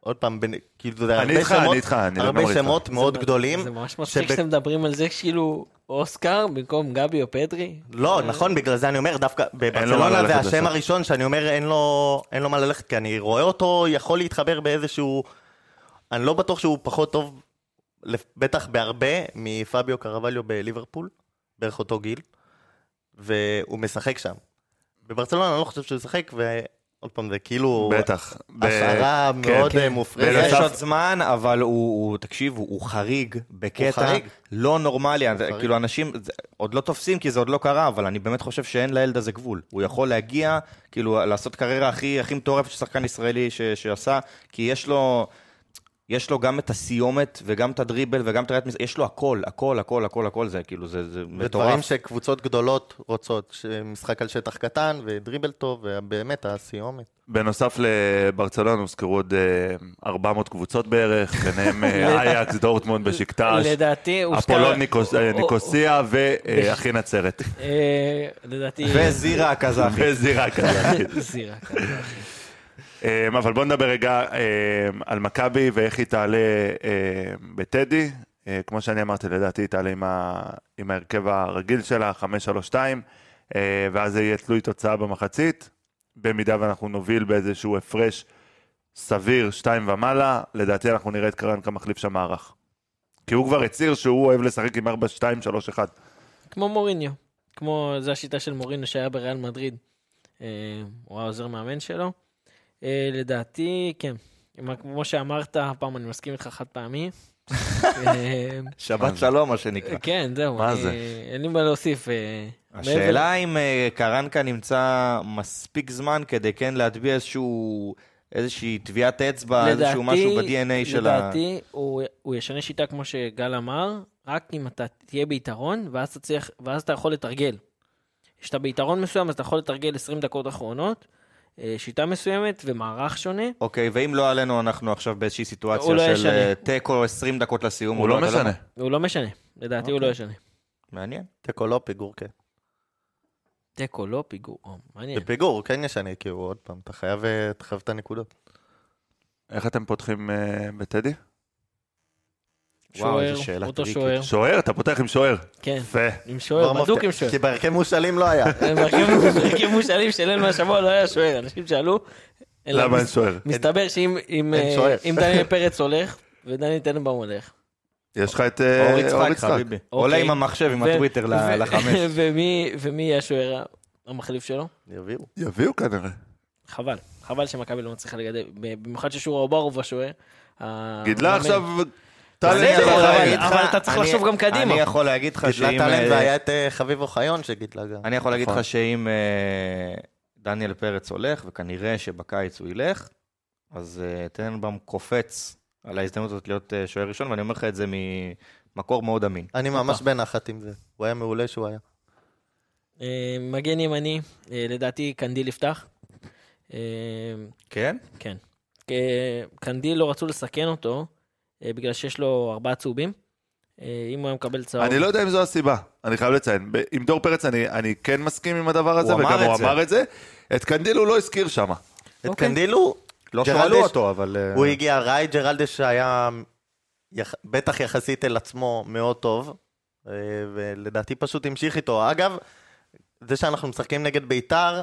Speaker 4: עוד פעם, בין- כאילו, זה
Speaker 1: אני
Speaker 4: הרבה
Speaker 1: איתך, אני
Speaker 4: שמות-
Speaker 1: איתך, אני
Speaker 4: הרבה
Speaker 1: לגמרי איתך.
Speaker 4: שמות מאוד
Speaker 3: זה-
Speaker 4: גדולים.
Speaker 3: זה ממש מצחיק
Speaker 4: שב-
Speaker 3: שאתם מדברים על זה כאילו אוסקר במקום גבי או פדרי.
Speaker 4: לא, נכון, בגלל זה אני אומר, דווקא בברצלונה זה השם
Speaker 1: לשם.
Speaker 4: הראשון שאני אומר, אין לו אין לו מה ללכת, כי אני רואה אותו יכול להתחבר באיזשהו... אני לא בטוח שהוא פחות טוב, בטח בהרבה, מפביו קרבליו בליברפול, בערך אותו גיל, והוא משחק שם. בברצלונה אני לא חושב שהוא ישחק, ועוד פעם, זה כאילו...
Speaker 1: בטח. ב-
Speaker 4: השערה
Speaker 1: כן,
Speaker 4: מאוד
Speaker 1: כן.
Speaker 4: אה, מופרזת.
Speaker 2: יש עוד זמן, אבל הוא, הוא תקשיב, הוא, הוא חריג בקטע
Speaker 4: חריג.
Speaker 2: לא נורמלי.
Speaker 4: חריג.
Speaker 2: כאילו אנשים זה, עוד לא תופסים כי זה עוד לא קרה, אבל אני באמת חושב שאין לילד הזה גבול. הוא יכול להגיע, כאילו, לעשות קריירה הכי, הכי מטורפת ששחקן ישראלי ש, שעשה, כי יש לו... יש לו גם את הסיומת וגם את הדריבל וגם את הראיית משחק, יש לו הכל, הכל, הכל, הכל, הכל זה, כאילו, זה, זה
Speaker 4: ודברים
Speaker 2: מטורף.
Speaker 4: שקבוצות גדולות רוצות, משחק על שטח קטן ודריבל טוב, ובאמת הסיומת.
Speaker 1: בנוסף לברצלונה הוזכרו עוד אה, 400 קבוצות בערך, ביניהם אה, אייקס, דורטמונד, בשקטש,
Speaker 3: לדעתי הוזכר...
Speaker 1: אפולון אה, ניקוסיה ואחי נצרת.
Speaker 3: אה, לדעתי...
Speaker 2: וזירה הקזחי.
Speaker 1: וזירה קזחית.
Speaker 3: זירה כזה.
Speaker 1: אמ, אבל בוא נדבר רגע אמ, על מכבי ואיך היא תעלה אמ, בטדי. אה, כמו שאני אמרתי, לדעתי היא תעלה עם ה- עם ההרכב הרגיל שלה, 5-3-2, אה, ואז זה יהיה תלוי תוצאה במחצית. במידה ואנחנו נוביל באיזשהו הפרש סביר, 2 ומעלה, לדעתי אנחנו נראה את קרנקה מחליף שם מערך. כי הוא כבר הצהיר שהוא אוהב לשחק עם 4-2-3-1.
Speaker 3: כמו מוריניו. כמו, זו השיטה של מוריניו שהיה בריאל מדריד. אה, הוא היה עוזר מאמן שלו. אה, לדעתי, כן. כמו שאמרת, הפעם אני מסכים איתך חד פעמי. אה,
Speaker 2: שבת שלום, מה שנקרא.
Speaker 3: כן, זהו.
Speaker 1: מה זה?
Speaker 3: אין לי מה להוסיף. אה,
Speaker 2: השאלה אם קרנקה נמצא מספיק זמן כדי כן להטביע איזשהו, איזושהי טביעת אצבע, איזשהו משהו ב-DNA של ה...
Speaker 3: לדעתי, הוא, הוא ישנה שיטה כמו שגל אמר, רק אם אתה תהיה ביתרון, ואז אתה, צריך, ואז אתה יכול לתרגל. כשאתה ביתרון מסוים, אז אתה יכול לתרגל 20 דקות אחרונות, שיטה מסוימת ומערך שונה.
Speaker 2: אוקיי, ואם לא עלינו, אנחנו עכשיו באיזושהי סיטואציה
Speaker 3: הוא לא
Speaker 2: של. אה, תיקו 20 דקות לסיום.
Speaker 1: הוא לא
Speaker 2: אתה יודע
Speaker 1: משנה.
Speaker 2: מה?
Speaker 3: הוא לא משנה, לדעתי הוא לא ישנה.
Speaker 2: מעניין.
Speaker 4: תיקו לא פיגור, כן.
Speaker 3: תיקו, לא פיגור. או, מעניין.
Speaker 4: בפיגור, כן ישנה, כי הוא עוד פעם, אתה חייב אה, אתה חייב את הנקודות.
Speaker 1: איך אתם פותחים אה, בטדי?
Speaker 2: וואו, איזה
Speaker 3: שוער,
Speaker 2: שאלה
Speaker 3: אותו
Speaker 2: טריקית.
Speaker 3: שוער.
Speaker 1: שוער, אתה פותח עם שוער.
Speaker 3: כן,
Speaker 1: יפה.
Speaker 3: עם שוער, בדוק עם שוער.
Speaker 4: כי בהרכב מושאלים לא היה.
Speaker 3: בהרכב מושאלים של אל מהשבוע לא היה שוער, אנשים שאלו.
Speaker 1: למה אין שוער?
Speaker 3: מסתבר שאם אם,
Speaker 4: אין
Speaker 3: אה, דניאל פרץ הולך, ודניאל טננבאום הולך.
Speaker 1: יש לך את אה,
Speaker 2: אור יצחק, חביבי. עולה
Speaker 3: אוקיי.
Speaker 2: עם המחשב, עם הטוויטר לחמש.
Speaker 3: ומי ומי יהיה השוער המחליף שלו?
Speaker 4: יביאו.
Speaker 1: יביאו כנראה.
Speaker 3: חבל. חבל שמכבי לא מצליחה לגדל, במיוחד ששורה אוברוב השוער.
Speaker 1: גידלה עכשיו... את
Speaker 3: אבל אתה צריך לחשוב גם קדימה.
Speaker 2: אני יכול להגיד לך
Speaker 4: גידלה
Speaker 2: שאם...
Speaker 4: טאלנט
Speaker 2: אה,
Speaker 4: והיה את אה, חביב אוחיון שגידלה גם.
Speaker 2: אני יכול להגיד
Speaker 1: נכון.
Speaker 2: לך שאם אה, דניאל פרץ הולך, וכנראה שבקיץ הוא ילך, אז טננבאום קופץ על ההזדמנות הזאת להיות שוער ראשון, ואני אומר לך את זה ממקור מאוד אמין.
Speaker 4: אני ממש בנחת עם זה. הוא היה מעולה שהוא היה.
Speaker 3: מגן ימני, לדעתי קנדיל יפתח.
Speaker 2: כן?
Speaker 3: כן. קנדיל לא רצו לסכן אותו, בגלל שיש לו ארבעה צהובים. אה, אם הוא היה מקבל צהוב...
Speaker 1: אני לא יודע אם זו הסיבה, אני חייב לציין. עם דור פרץ אני, אני כן מסכים עם הדבר הזה,
Speaker 2: הוא אמר
Speaker 1: וגם הוא
Speaker 2: זה.
Speaker 1: אמר את זה. את קנדיל הוא לא הזכיר שם.
Speaker 4: את
Speaker 3: אוקיי.
Speaker 4: קנדילו,
Speaker 2: לא
Speaker 4: ג'רלדש-
Speaker 2: שאלו אותו, אבל... אה,
Speaker 4: הוא הגיע ראי, ג'רלדש היה יח... בטח יחסית אל עצמו מאוד טוב, אה, ולדעתי פשוט המשיך איתו. אגב, זה שאנחנו משחקים נגד ביתר,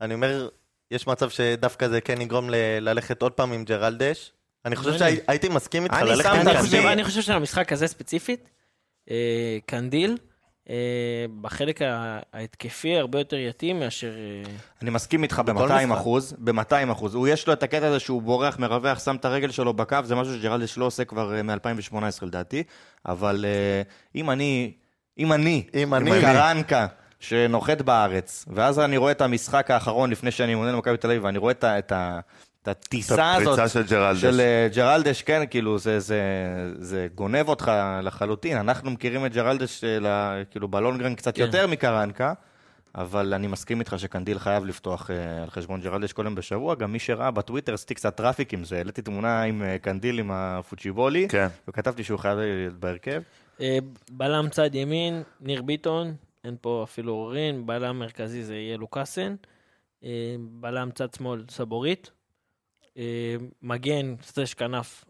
Speaker 4: אני אומר, יש מצב שדווקא זה כן יגרום ל... ללכת עוד פעם עם ג'רלדש. אני חושב. שהייתי מסכים איתך
Speaker 2: אני
Speaker 4: ללכת עם
Speaker 3: אני
Speaker 2: קנדיל.
Speaker 3: חושב. אני חושב שלמשחק הזה ספציפית, אה, קנדיל, אה, בחלק ההתקפי הרבה יותר יתאים מאשר... אה,
Speaker 2: אני מסכים איתך
Speaker 4: בכל
Speaker 2: ב-200
Speaker 4: משחק.
Speaker 2: אחוז, ב-200 אחוז. הוא יש לו את הקטע הזה שהוא בורח, מרווח, שם את הרגל שלו בקו, זה משהו שג'רלדש לא עושה כבר מ-2018 לדעתי, אבל אם אני, אם אני,
Speaker 4: אם אני.
Speaker 2: קרנקה, שנוחת בארץ, ואז אני רואה את המשחק האחרון לפני שאני מונה למכבי תל אביב, ואני רואה את ה- את. את
Speaker 1: את
Speaker 2: הטיסה הזאת
Speaker 1: הפריצה של ג'רלדש.
Speaker 2: של אה, ג'רלדש, כן, כאילו, זה, זה, זה גונב אותך לחלוטין. אנחנו מכירים את ג'רלדש, אה, כאילו, בלונגרן קצת
Speaker 3: כן.
Speaker 2: יותר מקרנקה, אבל אני מסכים איתך שקנדיל חייב לפתוח אה, על חשבון ג'רלדש כל יום בשבוע. גם מי שראה בטוויטר, עשיתי קצת traffic עם זה, העליתי תמונה עם קנדיל עם הפוצ'יבולי,
Speaker 1: כן.
Speaker 2: וכתבתי שהוא חייב להיות בהרכב.
Speaker 3: בלם צד ימין, ניר ביטון, אין פה אפילו עוררין, בלם מרכזי זה יהיה לוקאסן, בלם צד שמאל סבוריט, מגן, סטרש כנף,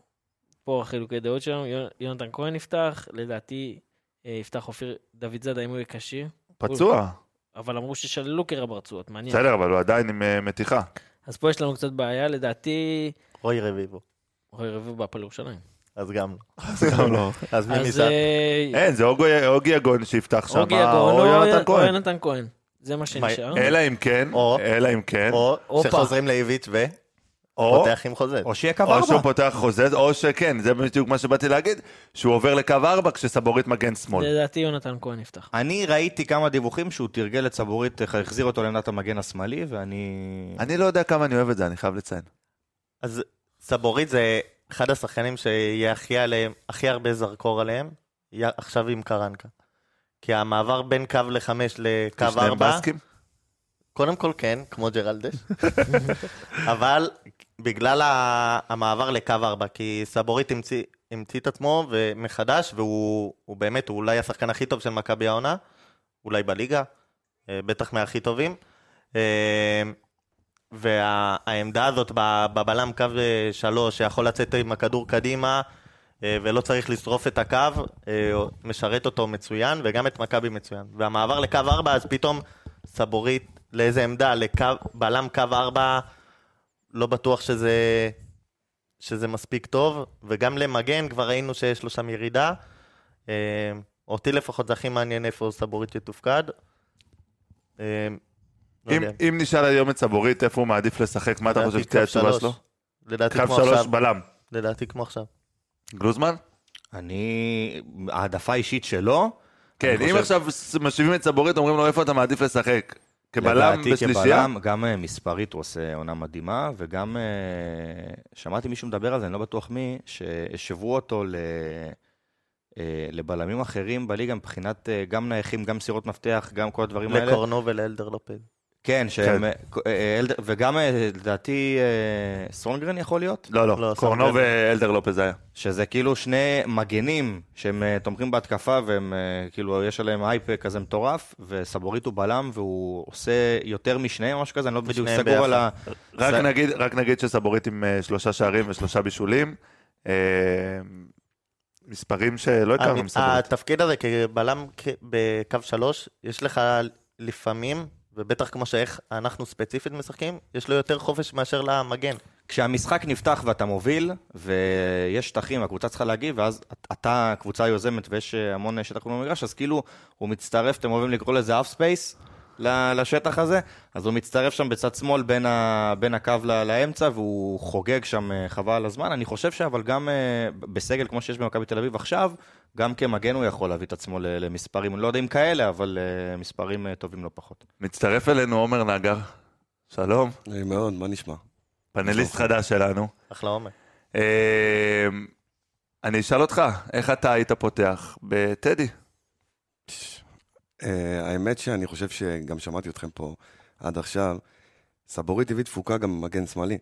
Speaker 3: פה החילוקי דעות שלנו, יונ- יונתן כהן יפתח, לדעתי אה, יפתח אופיר דוד זאדה אם הוא יהיה כשיר,
Speaker 1: פצוע.
Speaker 3: אבל אמרו ששללו קרע ברצועות, מעניין.
Speaker 1: בסדר, אבל הוא עדיין עם אה, מתיחה.
Speaker 3: אז פה יש לנו קצת בעיה, לדעתי,
Speaker 4: רוי רביבו.
Speaker 3: רועי רביבו בהפועל ירושלים.
Speaker 4: אז גם לא.
Speaker 1: אז גם לא.
Speaker 4: אז מי ניסה?
Speaker 3: אה,
Speaker 1: אין, זה אוגי יגון שיפתח שם,
Speaker 3: אוגי יגון
Speaker 1: או יונתן
Speaker 3: או
Speaker 1: כהן.
Speaker 3: יונתן כהן. זה מה שנשאר.
Speaker 1: אלא אם כן,
Speaker 4: או-
Speaker 1: אלא אם כן,
Speaker 4: או
Speaker 3: הופה.
Speaker 4: שחוזרים לאיביץ'
Speaker 1: או
Speaker 4: ופותח עם חוזה.
Speaker 2: או שיהיה קו
Speaker 1: או שהוא
Speaker 2: ארבע.
Speaker 1: פותח חוזה, או שכן, זה בדיוק מה שבאתי להגיד, שהוא עובר לקו 4 כשסבורית מגן שמאל.
Speaker 3: לדעתי יונתן כהן יפתח.
Speaker 2: אני ראיתי כמה דיווחים שהוא תרגל את סבורית, אה, החזיר אותו לעמדת המגן השמאלי, ואני...
Speaker 1: אני לא יודע כמה אני אוהב את זה, אני חייב לציין.
Speaker 4: אז סבורית זה אחד השחקנים שיהיה הכי עליהם, הכי הרבה זרקור עליהם, עכשיו עם קרנקה. כי המעבר בין קו לחמש לקו ארבע,
Speaker 1: בסקים?
Speaker 4: קודם כל כן, כמו ג'רלדש, אבל בגלל המעבר לקו ארבע, כי סבורית המציא, המציא את עצמו מחדש, והוא הוא באמת, הוא אולי השחקן הכי טוב של מכבי העונה, אולי בליגה, אה, בטח מהכי טובים. אה, והעמדה הזאת בבלם קו אה, שלוש, שיכול לצאת עם הכדור קדימה, ולא צריך לשרוף את הקו, משרת אותו מצוין, וגם את מכבי מצוין. והמעבר לקו ארבע, אז פתאום סבורית, לאיזה עמדה? לקו, בלם קו ארבע, לא בטוח שזה, שזה מספיק טוב, וגם למגן כבר ראינו שיש לו שם ירידה. אה, אותי לפחות זה הכי מעניין איפה סבורית יתופקד. אה, לא
Speaker 1: אם-. אם נשאל היום את סבורית איפה הוא מעדיף לשחק, מה אתה חושב שתהיה
Speaker 4: קו
Speaker 1: התשובה
Speaker 4: שלוש.
Speaker 1: שלו?
Speaker 4: לדעתי
Speaker 1: קו
Speaker 4: כמו
Speaker 1: שלוש
Speaker 4: עכשיו.
Speaker 1: בלם.
Speaker 4: לדעתי כמו עכשיו.
Speaker 1: גלוזמן?
Speaker 2: אני... העדפה אישית שלו.
Speaker 1: כן,
Speaker 2: אני
Speaker 1: אם
Speaker 2: חושב-
Speaker 1: עכשיו משיבים את סבורית, אומרים לו איפה אתה מעדיף לשחק? כבלם
Speaker 2: לדעתי
Speaker 1: בשלישייה?
Speaker 2: כבלם, גם אה, מספרית הוא עושה עונה מדהימה, וגם אה, שמעתי מישהו מדבר על זה, אני לא בטוח מי, שהשוו אותו ל... אה, לבלמים אחרים בליגה מבחינת גם נייחים, גם מסירות מפתח, גם כל הדברים האלה.
Speaker 4: לקורנו ולאלדר לופז.
Speaker 2: כן, שהם...
Speaker 1: כן.
Speaker 2: אה, אה, אלדר- וגם אה, לדעתי סונגרן יכול להיות?
Speaker 1: לא,
Speaker 4: לא,
Speaker 1: לא, קורנו. ואלדר לופז היה.
Speaker 2: שזה כאילו שני מגנים שהם תומכים בהתקפה והם כאילו יש עליהם הייפ כזה מטורף וסבורית הוא בלם והוא עושה יותר משניהם או משהו כזה, אני לא בדיוק סגור על ה...
Speaker 1: רק
Speaker 2: זה-
Speaker 1: נגיד, רק נגיד שסבורית עם שלושה שערים ושלושה בישולים. מספרים שלא הכרנו מסבורית.
Speaker 4: התפקיד הזה כבלם בקו שלוש, יש לך לפעמים, ובטח כמו שאיך אנחנו ספציפית משחקים, יש לו יותר חופש מאשר למגן.
Speaker 2: כשהמשחק נפתח ואתה מוביל ויש שטחים, הקבוצה צריכה להגיב ואז אתה קבוצה יוזמת ויש המון שטח במגרש, אז כאילו הוא מצטרף, אתם אוהבים לקרוא לזה half space. לשטח הזה, אז הוא מצטרף שם בצד שמאל בין, ה, בין הקו ל- לאמצע והוא חוגג שם אה, חבל הזמן. אני חושב שאבל גם אה, בסגל כמו שיש במכבי תל אביב עכשיו, גם כמגן הוא יכול להביא את עצמו למספרים, אני לא יודע אם כאלה, אבל אה, מספרים אה, טובים לא פחות.
Speaker 1: מצטרף אלינו עומר נגר, שלום,
Speaker 5: נעים מאוד, מה נשמע?
Speaker 1: פאנליסט חדש שלנו.
Speaker 4: אחלה עומר.
Speaker 1: אה, אני אשאל אותך, איך אתה היית פותח בטדי?
Speaker 5: האמת שאני חושב שגם שמעתי אתכם פה עד עכשיו, סבורית הביא תפוקה גם במגן שמאלי.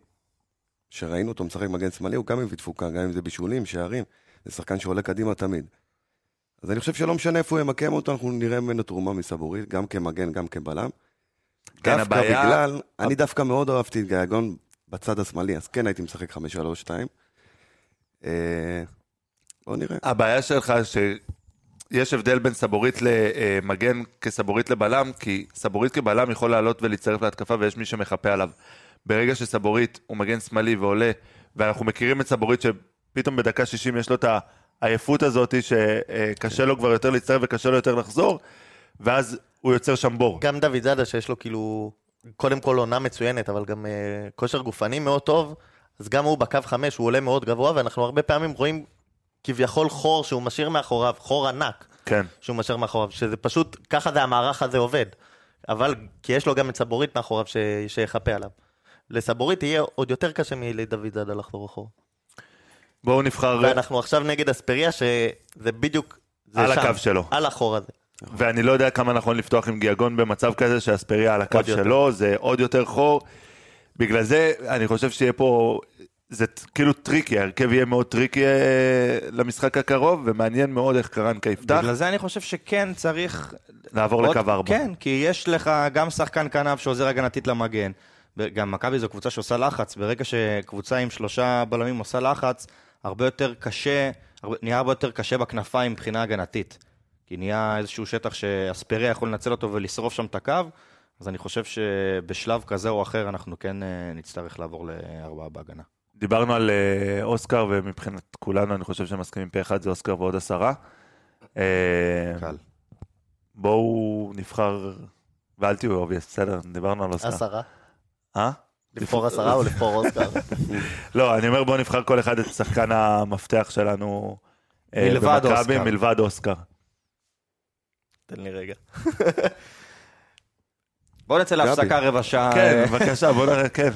Speaker 5: כשראינו אותו משחק מגן שמאלי, הוא גם הביא תפוקה, גם אם זה בישולים, שערים. זה שחקן שעולה קדימה תמיד. אז אני חושב שלא משנה איפה הוא ימקם אותו, אנחנו נראה ממנו תרומה מסבורית, גם כמגן, גם כבלם.
Speaker 1: כן,
Speaker 5: דווקא
Speaker 1: הבעיה-
Speaker 5: בגלל, אני דווקא מאוד אהבתי את גייגון בצד השמאלי, אז כן הייתי משחק 5-3-2. אה, בואו נראה.
Speaker 1: הבעיה שלך שיש הבדל בין סבורית למגן כסבורית לבלם, כי סבורית כבלם יכול לעלות ולהצטרף להתקפה ויש מי שמחפה עליו. ברגע שסבורית הוא מגן שמאלי ועולה, ואנחנו מכירים את סבורית שפתאום בדקה 60 יש לו את העייפות הזאת שקשה לו כבר יותר להצטרף וקשה לו יותר לחזור, ואז הוא יוצר שם בור.
Speaker 4: גם דוד זאדה שיש לו כאילו, קודם כל עונה מצוינת, אבל גם uh, כושר גופני מאוד טוב, אז גם הוא בקו חמש, הוא עולה מאוד גבוה, ואנחנו הרבה פעמים רואים כביכול חור שהוא משאיר מאחוריו, חור ענק
Speaker 1: כן.
Speaker 4: שהוא משאיר מאחוריו, שזה פשוט, ככה זה המערך הזה עובד. אבל, כי יש לו גם את סבורית מאחוריו ש... שיחפה עליו. לסבורית יהיה עוד יותר קשה מדוידזאדה לחזור אחורה.
Speaker 1: בואו נבחר,
Speaker 4: ואנחנו עכשיו נגד אספריה, שזה בדיוק... זה
Speaker 1: על
Speaker 4: שם,
Speaker 1: הקו שלו.
Speaker 4: על החור הזה.
Speaker 1: ואני לא יודע כמה נכון לפתוח עם גיאגון במצב כזה שאספריה על הקו
Speaker 4: עוד יותר.
Speaker 1: שלו, זה עוד יותר חור. בגלל זה אני חושב שיהיה פה, זה כאילו tricky, ההרכב יהיה מאוד tricky אה, למשחק הקרוב, ומעניין מאוד איך קרנקה יפתח,
Speaker 2: בגלל זה אני חושב שכן צריך...
Speaker 1: לעבור
Speaker 2: עוד-
Speaker 1: לקו ארבע.
Speaker 2: כן, כי יש לך גם שחקן כנף שעוזר הגנתית למגן. גם מכבי זו קבוצה שעושה לחץ. ברגע שקבוצה עם שלושה בלמים עושה לחץ, הרבה יותר קשה, הרבה, נהיה הרבה יותר קשה בכנפיים מבחינה הגנתית. כי נהיה איזשהו שטח שאספריה יכול לנצל אותו ולשרוף שם את הקו, אז אני חושב שבשלב כזה או אחר אנחנו כן אה, נצטרך לעבור לארבעה בהגנה.
Speaker 1: דיברנו על אה, אוסקר, ומבחינת כולנו אני חושב שמסכימים פה אחד זה אוסקר ועוד עשרה. אה,
Speaker 2: קל.
Speaker 1: בואו נבחר, ואל תהיו obvious, בסדר, דיברנו על אוסקר.
Speaker 4: עשרה.
Speaker 1: אה?
Speaker 4: לבחור עשרה או לבחור אוסקר?
Speaker 1: לא, אני אומר בואו נבחר כל אחד את שחקן המפתח שלנו. אה,
Speaker 2: מלבד אוסקר.
Speaker 1: מלבד אוסקר.
Speaker 4: תן לי רגע.
Speaker 2: בואו נצא להפסקה רבע שעה.
Speaker 1: כן,
Speaker 2: אה,
Speaker 1: בבקשה, בוא נראה, כן.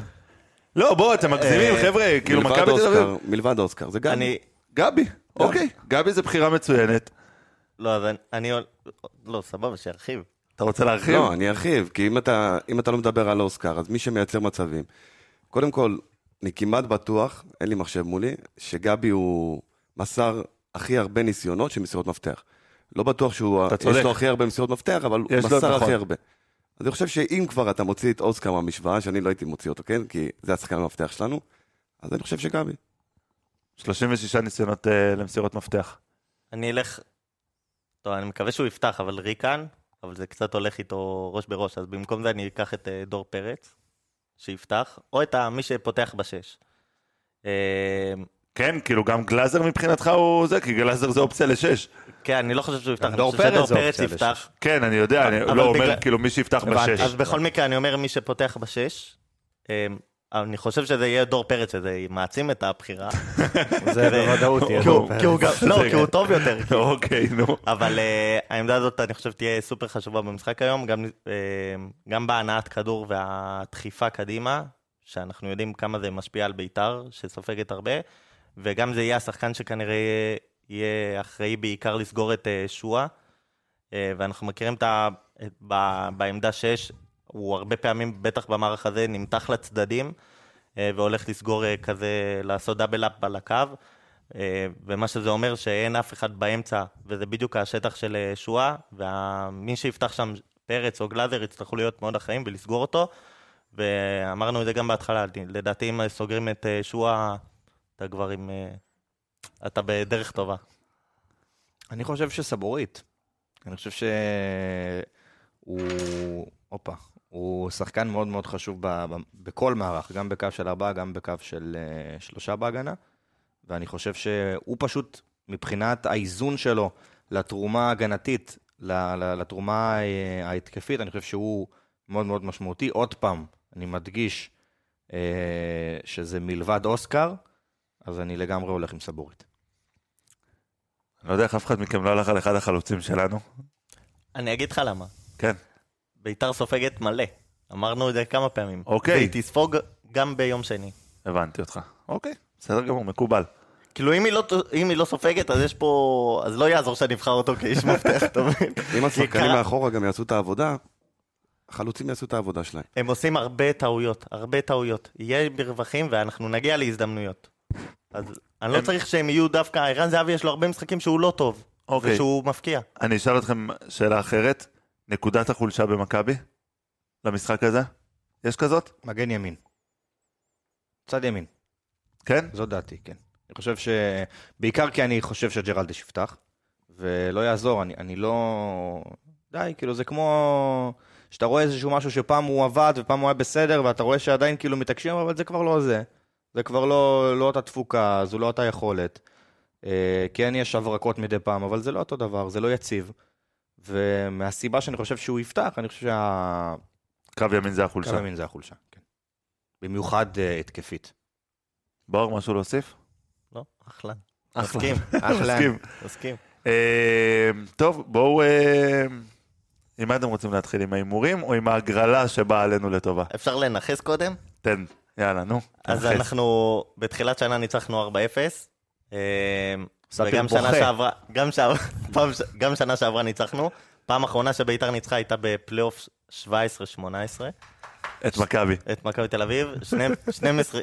Speaker 1: לא, בוא, אתם מגזימים,
Speaker 4: אה,
Speaker 1: חבר'ה, כאילו מכבי תל אביב.
Speaker 5: מלבד אוסקר, זה.
Speaker 4: אני...
Speaker 1: גבי, אוקיי, גבי זה בחירה מצוינת.
Speaker 4: לא, אז אני- אני... לא, סבבה, שירחיב.
Speaker 1: אתה רוצה להרחיב?
Speaker 5: לא, אני ארחיב, כי אם אתה, אם אתה לא מדבר על אוסקר, אז מי שמייצר מצבים, קודם כל, אני כמעט בטוח, אין לי מחשב מולי, שגבי הוא מסר הכי הרבה ניסיונות של מסירות מפתח. לא בטוח שהוא,
Speaker 1: אתה
Speaker 5: יש
Speaker 1: צודק.
Speaker 5: לו הכי הרבה מסירות מפתח, אבל הוא
Speaker 1: יש לו,
Speaker 5: מסר
Speaker 1: נכון.
Speaker 5: הכי הרבה. אז אני חושב שאם כבר אתה מוציא את אוסקר מהמשוואה, שאני לא הייתי מוציא אותו, כן? כי זה השחקן המפתח שלנו, אז אני חושב שגבי.
Speaker 1: 36 ניסיונות אה, למסירות מפתח.
Speaker 4: אני אלך... טוב, אני מקווה שהוא יפתח, אבל ריקן, אבל זה קצת הולך איתו ראש בראש, אז במקום זה אני אקח את אה, דור פרץ, שיפתח, או את מי שפותח בשש. אה,
Speaker 1: כן, כאילו גם גלאזר מבחינתך הוא זה, כי גלאזר זה אופציה לשש.
Speaker 4: כן, אני לא חושב שהוא יפתח, אני חושב שדור
Speaker 2: פרץ
Speaker 4: יפתח.
Speaker 1: כן, אני יודע, אני לא אומר כאילו מי שיפתח. בשש.
Speaker 4: אז בכל מקרה, אני אומר מי שפותח בשש. אה, אני חושב שזה יהיה דור פרץ, שזה מעצים את הבחירה.
Speaker 2: זה בוודאות יהיה.
Speaker 4: הוא גם- לא, כי הוא טוב יותר.
Speaker 1: אוקיי, נו.
Speaker 4: אבל uh, העמדה הזאת, אני חושב, תהיה סופר חשובה במשחק היום, גם, uh, גם בהנעת כדור והדחיפה קדימה, שאנחנו יודעים כמה זה משפיע על בית"ר, שסופגת הרבה, וגם זה יהיה השחקן שכנראה יהיה, אחראי בעיקר לסגור את uh, שואה, ואנחנו מכירים את ה... בעמדה 6, הוא הרבה פעמים, בטח במערך הזה, נמתח לצדדים, uh, והולך לסגור uh, כזה, לעשות דאבל אפ על הקו. אה, ומה שזה אומר שאין אף אחד באמצע, וזה בדיוק השטח של אה, שואה, ומי שיפתח שם פרץ או גלאזר יצטרכו להיות מאוד אחראים ולסגור אותו, ואמרנו את זה גם בהתחלה, לדעתי אם סוגרים את אה, שואה, אתה כבר עם... אה, אתה בדרך טובה.
Speaker 2: אני חושב שסבורית. אני חושב שהוא... הופה. הוא שחקן מאוד מאוד חשוב ב... ב... בכל מערך, גם בקו של ארבעה, גם בקו של uh, שלושה בהגנה. ואני חושב שהוא פשוט, מבחינת האיזון שלו לתרומה ההגנתית, ל- ל- לתרומה אה, ההתקפית, אני חושב שהוא מאוד מאוד משמעותי. עוד פעם, אני מדגיש אה, שזה מלבד אוסקר, אז אני לגמרי הולך עם סבורית.
Speaker 1: אני לא יודע איך אף אחד מכם לא הלך על אחד החלוצים שלנו.
Speaker 4: אני אגיד לך למה.
Speaker 1: כן.
Speaker 4: ביתר סופגת מלא, אמרנו את זה כמה פעמים.
Speaker 1: אוקיי.
Speaker 4: והיא תספוג גם ביום שני.
Speaker 1: הבנתי אותך. אוקיי, בסדר גמור, מקובל.
Speaker 4: כאילו, אם היא לא, אם היא לא סופגת, אז יש פה... אז לא יעזור שאני אבחר אותו כאיש מפתח, אתה מבין?
Speaker 5: אם השחקנים מאחורה גם יעשו את העבודה, החלוצים יעשו את העבודה שלהם.
Speaker 4: הם עושים הרבה טעויות, הרבה טעויות. יהיה מרווחים ואנחנו נגיע להזדמנויות. אז אני לא צריך שהם יהיו דווקא, ערן זהבי יש לו הרבה משחקים שהוא לא טוב.
Speaker 1: אוקיי.
Speaker 4: ושהוא מפקיע.
Speaker 1: אני אשאל אתכם שאלה אחרת. נקודת החולשה במכבי? למשחק הזה? יש כזאת?
Speaker 2: מגן ימין. צד ימין,
Speaker 1: כן?
Speaker 2: זו דעתי, כן. אני חושב ש... בעיקר כי אני חושב שג'רלדש יפתח, ולא יעזור, אני, אני לא... די, כאילו זה כמו... שאתה רואה איזשהו משהו שפעם הוא עבד ופעם הוא היה בסדר, ואתה רואה שעדיין כאילו מתעקשים, אבל זה כבר לא זה. זה כבר לא, לא אותה תפוקה, זו לא אותה יכולת. אה, כן יש הברקות מדי פעם, אבל זה לא אותו דבר, זה לא יציב. ומהסיבה שאני חושב שהוא יפתח, אני חושב שה...
Speaker 1: קו ימין זה
Speaker 2: קו
Speaker 1: החולשה.
Speaker 2: ימין זה החולשה, כן. במיוחד אה, התקפית.
Speaker 1: בור, משהו להוסיף?
Speaker 4: לא? אחלה.
Speaker 1: אחלה.
Speaker 4: מסכים,
Speaker 1: מסכים.
Speaker 4: מסכים.
Speaker 1: אה, טוב, בואו... אה, עם מה אתם רוצים להתחיל? עם ההימורים או עם ההגרלה שבאה עלינו לטובה?
Speaker 4: אפשר לנכס קודם?
Speaker 1: תן, יאללה, נו.
Speaker 4: אז. אנחנו בתחילת שנה ניצחנו 4-0.
Speaker 2: ספיר
Speaker 4: וגם שנה
Speaker 2: בוכה.
Speaker 4: שעברה, גם, שעבר, פעם, ש- גם שנה שעברה ניצחנו. פעם אחרונה שביתר ניצחה הייתה בפלייאוף 17-18
Speaker 1: את מכבי.
Speaker 4: את מכבי תל אביב. שני- 12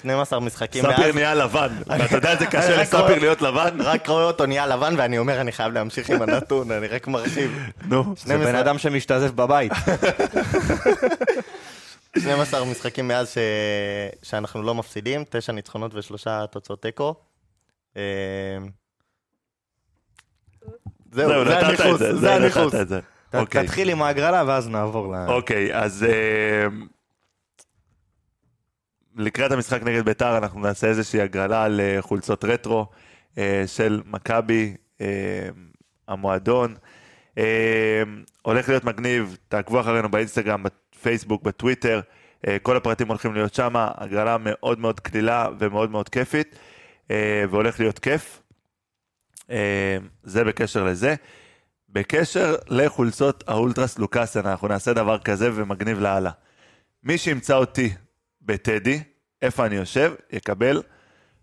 Speaker 4: 12 משחקים מאז.
Speaker 1: ספיר נהיה לבן. ואתה יודע איזה קשה לספיר להיות לבן?
Speaker 4: רק רואה אותו נהיה לבן ואני אומר אני חייב להמשיך עם הנתון, אני רק מרחיב.
Speaker 1: נו.
Speaker 2: זה
Speaker 4: 12
Speaker 2: בן אדם שמשתזף בבית.
Speaker 4: 12 משחקים מאז. שאנחנו לא מפסידים, 9 ניצחונות ושלושה תוצאות תיקו. אה, זהו, זה הניחוס,
Speaker 1: זה,
Speaker 4: הניחוס.
Speaker 1: אוקיי.
Speaker 2: תתחיל עם ההגרלה ואז נעבור ל...
Speaker 1: אוקיי, אז אה, לקראת המשחק נגד ביתר אנחנו נעשה איזושהי הגרלה על אה, חולצות רטרו אה, של מכבי, אה, המועדון. אה, הולך להיות מגניב, תעקבו אחרינו באינסטגרם, בפייסבוק, בטוויטר, כל הפרטים הולכים להיות שם, הגרלה מאוד מאוד קלילה ומאוד מאוד כיפית, והולך להיות כיף. אה, זה בקשר לזה. בקשר לחולצות האולטרס לוקאסן, אנחנו נעשה דבר כזה ומגניב לאללה. מי שימצא אותי בטדי, איפה אני יושב, יקבל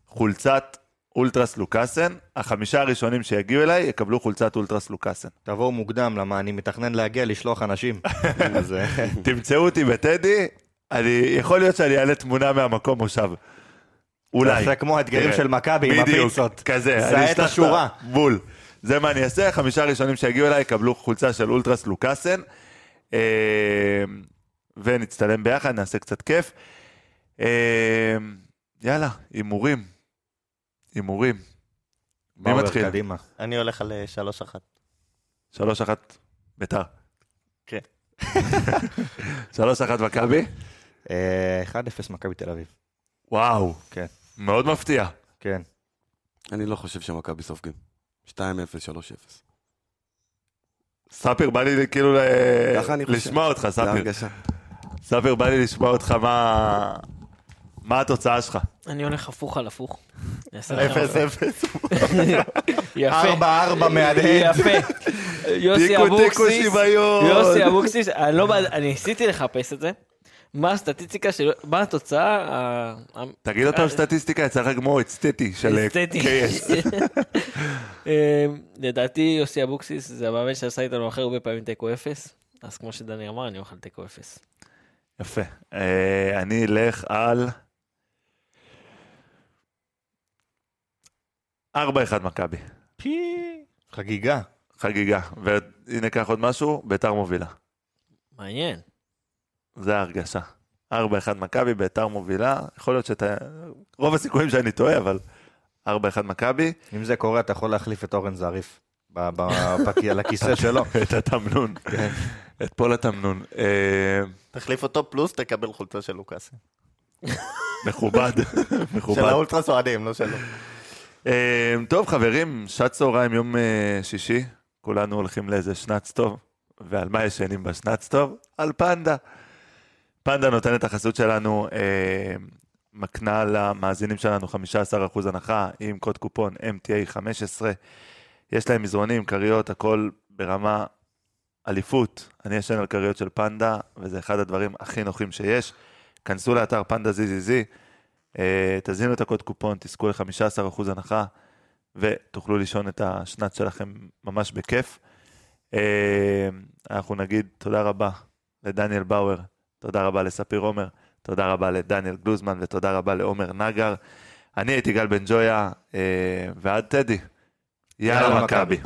Speaker 1: חולצת אולטרס לוקאסן. החמישה הראשונים שיגיעו אליי יקבלו חולצת אולטרס לוקאסן.
Speaker 2: תבואו מוקדם, למה אני מתכנן להגיע לשלוח אנשים. אה,
Speaker 1: תמצאו אותי בטדי, אני, יכול להיות שאני אעלה תמונה מהמקום מושב. אולי.
Speaker 2: תעשה כמו האתגרים. של מכבי עם הפיצות.
Speaker 1: כזה. אני
Speaker 2: את השורה.
Speaker 1: בול. זה מה אני אעשה, חמישה ראשונים שיגיעו אליי יקבלו חולצה של אולטרס לוקאסן. אה, ונצטלם ביחד, נעשה קצת כיף. אה, יאללה, הימורים. הימורים. מי מתחיל?
Speaker 2: קדימה.
Speaker 4: אני הולך על אה, 3-1.
Speaker 1: שלוש אחת ביתר.
Speaker 4: כן.
Speaker 1: שלוש אחת מכבי?
Speaker 2: אה, 1-0 מכבי תל אביב.
Speaker 1: וואו.
Speaker 2: כן.
Speaker 1: מאוד מפתיע.
Speaker 2: כן.
Speaker 5: אני לא חושב שמכבי סופגים. 2-0, 3-0.
Speaker 1: ספיר, בא לי כאילו ל-
Speaker 5: חושב.
Speaker 1: לשמוע אותך, ספיר. ספיר, בא לי לשמוע אותך מה... מה התוצאה שלך?
Speaker 3: אני הולך הפוך על הפוך. אני אעשה לכם-
Speaker 4: 0-0.
Speaker 3: יפה.
Speaker 2: 4-4 מהדהד.
Speaker 3: יפה. יוסי
Speaker 1: תיקו, תיקו,
Speaker 3: אבוקסיס.
Speaker 1: שוויון.
Speaker 3: יוסי אבוקסיס, אני לא אני ניסיתי לחפש את זה. מה הסטטיסטיקה של... מה התוצאה?
Speaker 1: תגיד עוד פעם סטטיסטיקה, יצא לך כמו אסתטי של אה. KS.
Speaker 3: אה, לדעתי יוסי אבוקסיס זה המאמן שעשה איתנו הכי הרבה פעמים תיקו אפס. אז כמו שדני אמר, אני אוכל תיקו אפס.
Speaker 1: יפה. אה, אני אלך על... 4-1 מכבי.
Speaker 2: חגיגה.
Speaker 1: חגיגה. והנה קח עוד משהו, ביתר מובילה.
Speaker 3: מעניין.
Speaker 1: זה ההרגשה. 4-1 מכבי, ביתר מובילה. יכול להיות שאתה... רוב הסיכויים שאני טועה, אבל 4-1 מכבי.
Speaker 2: אם זה קורה, אתה יכול להחליף את אורן זריף. ב- ב- בכ- על הכיסא שלו.
Speaker 1: את התמנון. את פול התמנון. אה,
Speaker 4: תחליף אותו פלוס תקבל חולצה של לוקאסן.
Speaker 1: מכובד.
Speaker 4: של
Speaker 1: מכובד.
Speaker 4: האולטרס אוהדים, לא שלו.
Speaker 1: אה, טוב, חברים, שעת צהריים, יום אה, שישי. כולנו הולכים לאיזה שנץ טוב. ועל מה ישנים בשנץ טוב? על פנדה. פנדה נותן את החסות שלנו, אה, מקנה למאזינים שלנו 15% הנחה עם קוד קופון MTA15. יש להם מזרונים, כריות, הכל ברמה אליפות, אני ישן על כריות של פנדה, וזה אחד הדברים הכי נוחים שיש. כנסו לאתר פנדה זיזיזי, אה, תזינו את הקוד קופון, תזכו ל-15% הנחה, ותוכלו לישון את השנת שלכם ממש בכיף. אה, אנחנו נגיד תודה רבה לדניאל באואר, תודה רבה לספיר עומר, תודה רבה לדניאל גלוזמן ותודה רבה לעומר נגר. אני הייתי גל בן ג'ויה, אה, ועד טדי. יאללה מכבי.